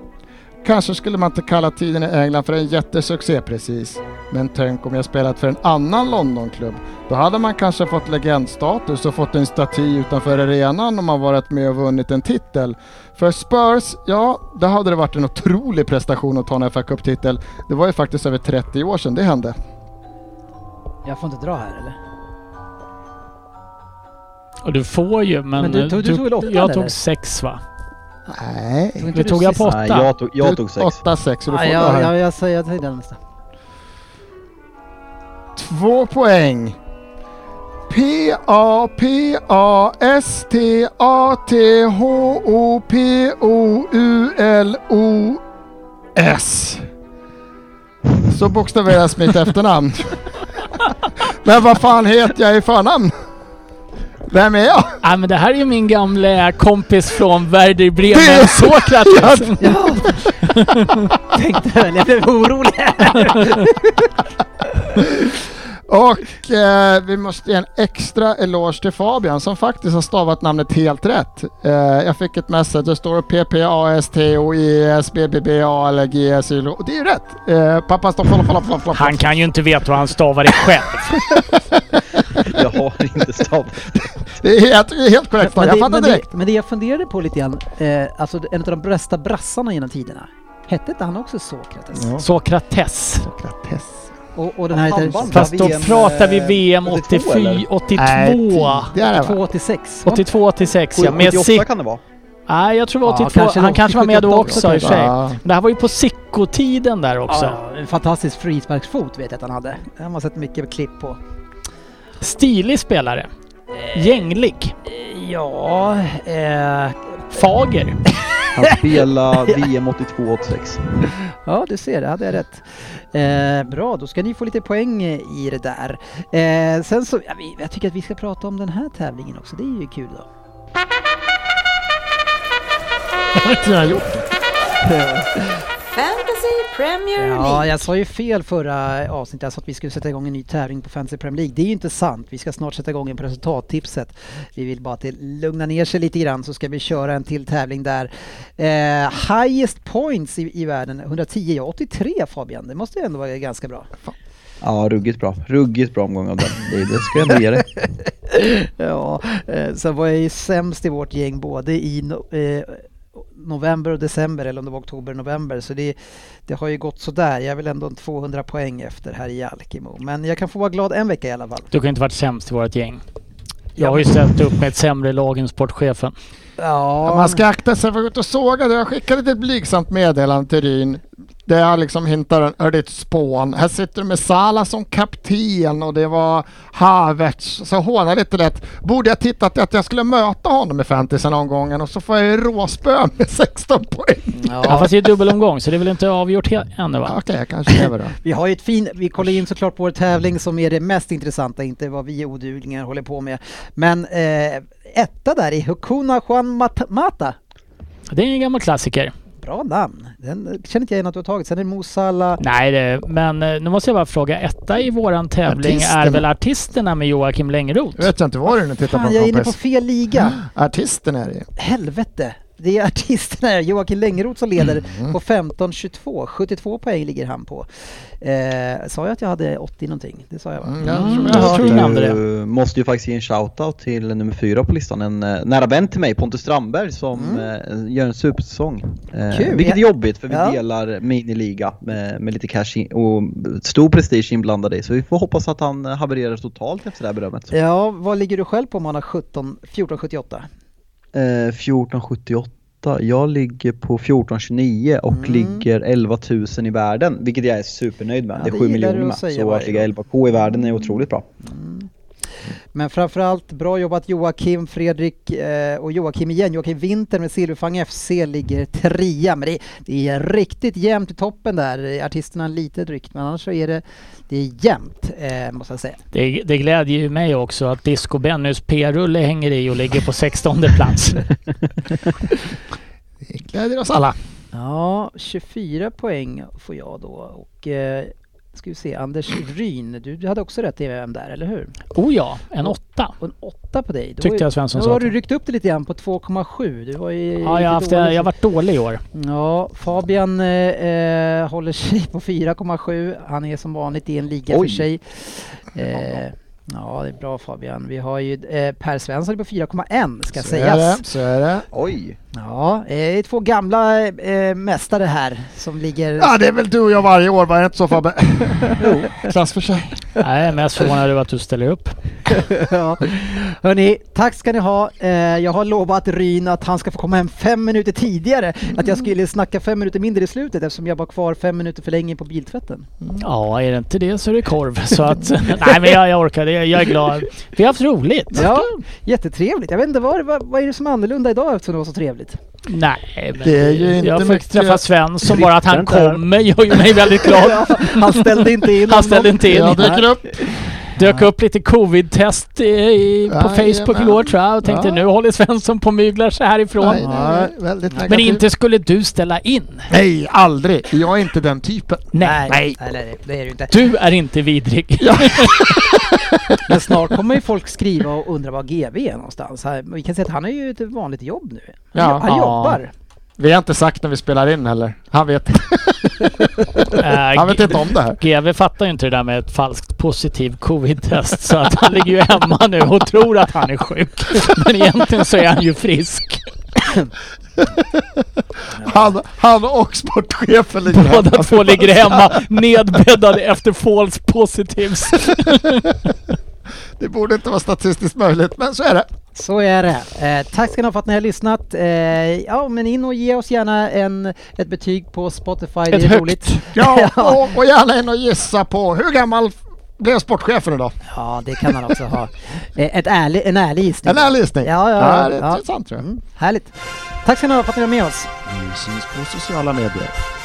Kanske skulle man inte kalla tiden i England för en jättesuccé precis. Men tänk om jag spelat för en annan Londonklubb. Då hade man kanske fått legendstatus och fått en staty utanför arenan om man varit med och vunnit en titel. För Spurs, ja, då hade det varit en otrolig prestation att ta en fa Cup-titel. Det var ju faktiskt över 30 år sedan det hände. Jag får inte dra här eller? Och du får ju, men... Men du tog- du tog väl åtta, Jag eller? tog sex va? Nej. Tog inte du tog jag på Nej, åtta. jag tog, jag tog sex. 8-6 så du får jag, det här. jag, jag säger jag säger den nästa. Två poäng. P-A-P-A-S-T-A-T-H-O-P-O-U-L-O-S. Så bokstaveras mitt efternamn. Men vad fan heter jag i förnamn? Vem är jag? Nej men det här är ju min gamla kompis från Werder Bremen, Sokrates. Ja. Tänkte väl, jag blev orolig. Och eh, vi måste ge en extra eloge till Fabian som faktiskt har stavat namnet helt rätt. Eh, jag fick ett message, det står P-P-A-S-T-O-I-S-B-B-B-A eller G-S-Y och det är ju rätt. Eh, pappa stopp. Han kan ju inte veta hur han stavar det själv. Jag har inte stavat. Det är helt, korrekt. Men jag det, fattar men, direkt. det, men det jag funderade på lite grann, eh, alltså en av de bästa brassarna genom tiderna, hette inte han också Sokrates? Ja. Sokrates. Sokrates. Och, och den här heter Fast då VM, pratar vi VM 82 84, eller? 82. Nej, tidigare va? 286. va? 82, 86 ja. Med 78 Sick... kan det vara. Nej jag tror det var Ja, 82. kanske han kanske var med då 78 också i och för sig. Ja. Det här var ju på Sicko-tiden där också. Ja, en fantastisk frisparksfot vet jag att han hade. Det har man sett mycket klipp på. Stilig spelare. Gänglig. Ja, eh, Fager. Han spelade VM 82-86. ja du ser, det hade jag rätt. Eh, bra, då ska ni få lite poäng i det där. Eh, sen så, jag tycker att vi ska prata om den här tävlingen också, det är ju kul då. har inte jag gjort. Fantasy Premier Ja, League. jag sa ju fel förra avsnittet, jag sa att vi skulle sätta igång en ny tävling på Fantasy Premier League. Det är ju inte sant, vi ska snart sätta igång en på resultattipset. Vi vill bara att det lugna ner sig lite grann så ska vi köra en till tävling där. Eh, highest points i, i världen, 110, ja 83 Fabian, det måste ju ändå vara ganska bra. Ja, ruggigt bra. Ruggigt bra omgång av den. Det, det ska jag ändå ge dig. Ja, eh, sen var jag ju sämst i vårt gäng både i no, eh, november och december eller om det var oktober och november så det, det har ju gått sådär. Jag är väl ändå en 200 poäng efter här i Alkimo. Men jag kan få vara glad en vecka i alla fall. Du kan inte varit sämst i vårt gäng. Jag har ju ställt upp med ett sämre lag än sportchefen. Ja, Man ska akta sig för att gå ut och såga det. Jag skickade ett blygsamt meddelande till Ryn. Där jag liksom hintar är det ett spån. Här sitter du med Sala som kapten och det var Havertz. Så hånar lite lätt. Borde jag tittat att jag skulle möta honom i fantasy någon gång och så får jag ju råspö med 16 poäng. Ja. ja, fast det är dubbelomgång så det är väl inte avgjort ännu va? Okej, jag kanske lever då. vi har ju ett fin, vi kollar in såklart på vår tävling som är det mest intressanta, inte vad vi oduglingar håller på med. Men eh, etta där i Hukuna Juan Mat- Mata. Det är en gammal klassiker. Bra namn. Den känner inte jag igen att du har tagit. Sen är det Mo Salah. Nej, det, men eh, nu måste jag bara fråga. Etta i våran tävling är Artisterna. väl Artisterna med Joakim Längroth? Jag vet jag inte vad du nu tittar Fan, på jag är inne på fel liga. Artisten är det. Helvete! Det är artisterna, Joakim Längroth som leder Mm. på 15-22. 72 poäng ligger han på. Eh, sa jag att jag hade 80 någonting? Det sa jag va? Mm, jag Mm, tror jag jag tror du hörde nämnde det. Du måste ju faktiskt ge en shoutout till nummer fyra på listan. En eh, nära vän till mig, Pontus Strandberg, som eh, gör en supersäsong. Eh, Kul. vilket är jobbigt för vi Ja. delar miniliga med, med lite cash in, och stor prestige inblandad i. Så vi får hoppas att han eh, havererar totalt efter det här berömmet. Ja, vad ligger du själv på om man har 17, 14-78? Eh, 1478. Jag ligger på 1429 och Mm. ligger 11 000 i världen, vilket jag är supernöjd med. Ja, det är det 7 gillar miljoner med. säga Så att ligga gång. 11k i världen är otroligt bra. Men framförallt bra jobbat Joakim, Fredrik eh, och Joakim igen. Joakim Winter med Silverfang FC ligger trea. Men det, det är riktigt jämnt i toppen där. Artisterna lite drygt men annars så är det, det är jämnt eh, måste jag säga. Det, det glädjer ju mig också att Disco Bennys P-rulle hänger i och ligger på 16 plats. Det gläder oss alla. Ja, 24 poäng får jag då och eh, ska vi se, Anders Ryn, du, du hade också rätt i VM där, eller hur? Oh ja, en åtta. Och en åtta på dig. Då Tyckte jag Svensson sa har att- du ryckt upp det lite grann på 2,7. Du var ju Ja, jag har, haft, jag har varit dålig i år. Ja, Fabian eh, eh, håller sig på 4,7. Han är som vanligt i en liga Oj. för sig. Eh, ja, det är bra Fabian. Vi har ju eh, Per Svensson är på 4,1 ska Så är sägas. det. Så är det. Oj! Ja, det är två gamla eh, mästare här som ligger... Ja, det är väl du och jag varje år, var det inte så Fabbe? jo. Klass för sig. Nej, mest förvånad över att du ställer upp. ja. Hörni, tack ska ni ha. Eh, jag har lovat Ryn att han ska få komma hem fem minuter tidigare. Att jag skulle snacka fem minuter mindre i slutet eftersom jag var kvar fem minuter för länge på biltvätten. Ja, är det inte det så är det korv. Så att, nej men jag, jag orkar, jag, jag är glad. Vi har haft roligt. Ja, jättetrevligt. Jag vet inte, vad, vad, vad är det som är annorlunda idag eftersom det var så trevligt? Nej, men Det är ju inte jag fick mycket- träffa Svensson, bara att han kommer gör ju mig väldigt glad. Ja, han ställde inte in Han ställde inte in. Upp. Dök upp lite covid-test i, på Jajamän. Facebook igår tror jag och tänkte Ja. nu håller Svensson på och myglar sig härifrån. Nej, nej, nej, väldigt Men negativ. inte skulle du ställa in? Nej, aldrig. Jag är inte den typen. Nej. nej, nej, nej, det är ju inte. Du är inte vidrig. Men snart kommer ju folk skriva och undra var GV är någonstans. Här- Vi kan säga att han har ju ett vanligt jobb nu. Han, Ja. han Ja. jobbar. Vi har inte sagt när vi spelar in heller. Han vet, Äh, han vet inte om det här. GV fattar ju inte det där med ett falskt positiv covid-test så att han ligger ju hemma nu och tror att han är sjuk. Men egentligen så är han ju frisk. Han, han och sportchefen ligger Båda hemma. två ligger hemma nedbäddade efter false positives. Det borde inte vara statistiskt möjligt, men så är det. Så är det. Eh, tack ska ni ha för att ni har lyssnat. Eh, ja, men in och ge oss gärna en, ett betyg på Spotify. det Ett är högt. roligt. Ja, och, och gärna in och gissa på hur gammal blev sportchefen idag? Ja, det kan man också ha. Eh, ett ärlig, en ärlig gissning. En ärlig gissning. Ja, ja, ja, ja, det är ja. intressant tror jag. Mm, härligt. Tack ska ni ha för att ni var med oss. Vi syns på sociala medier.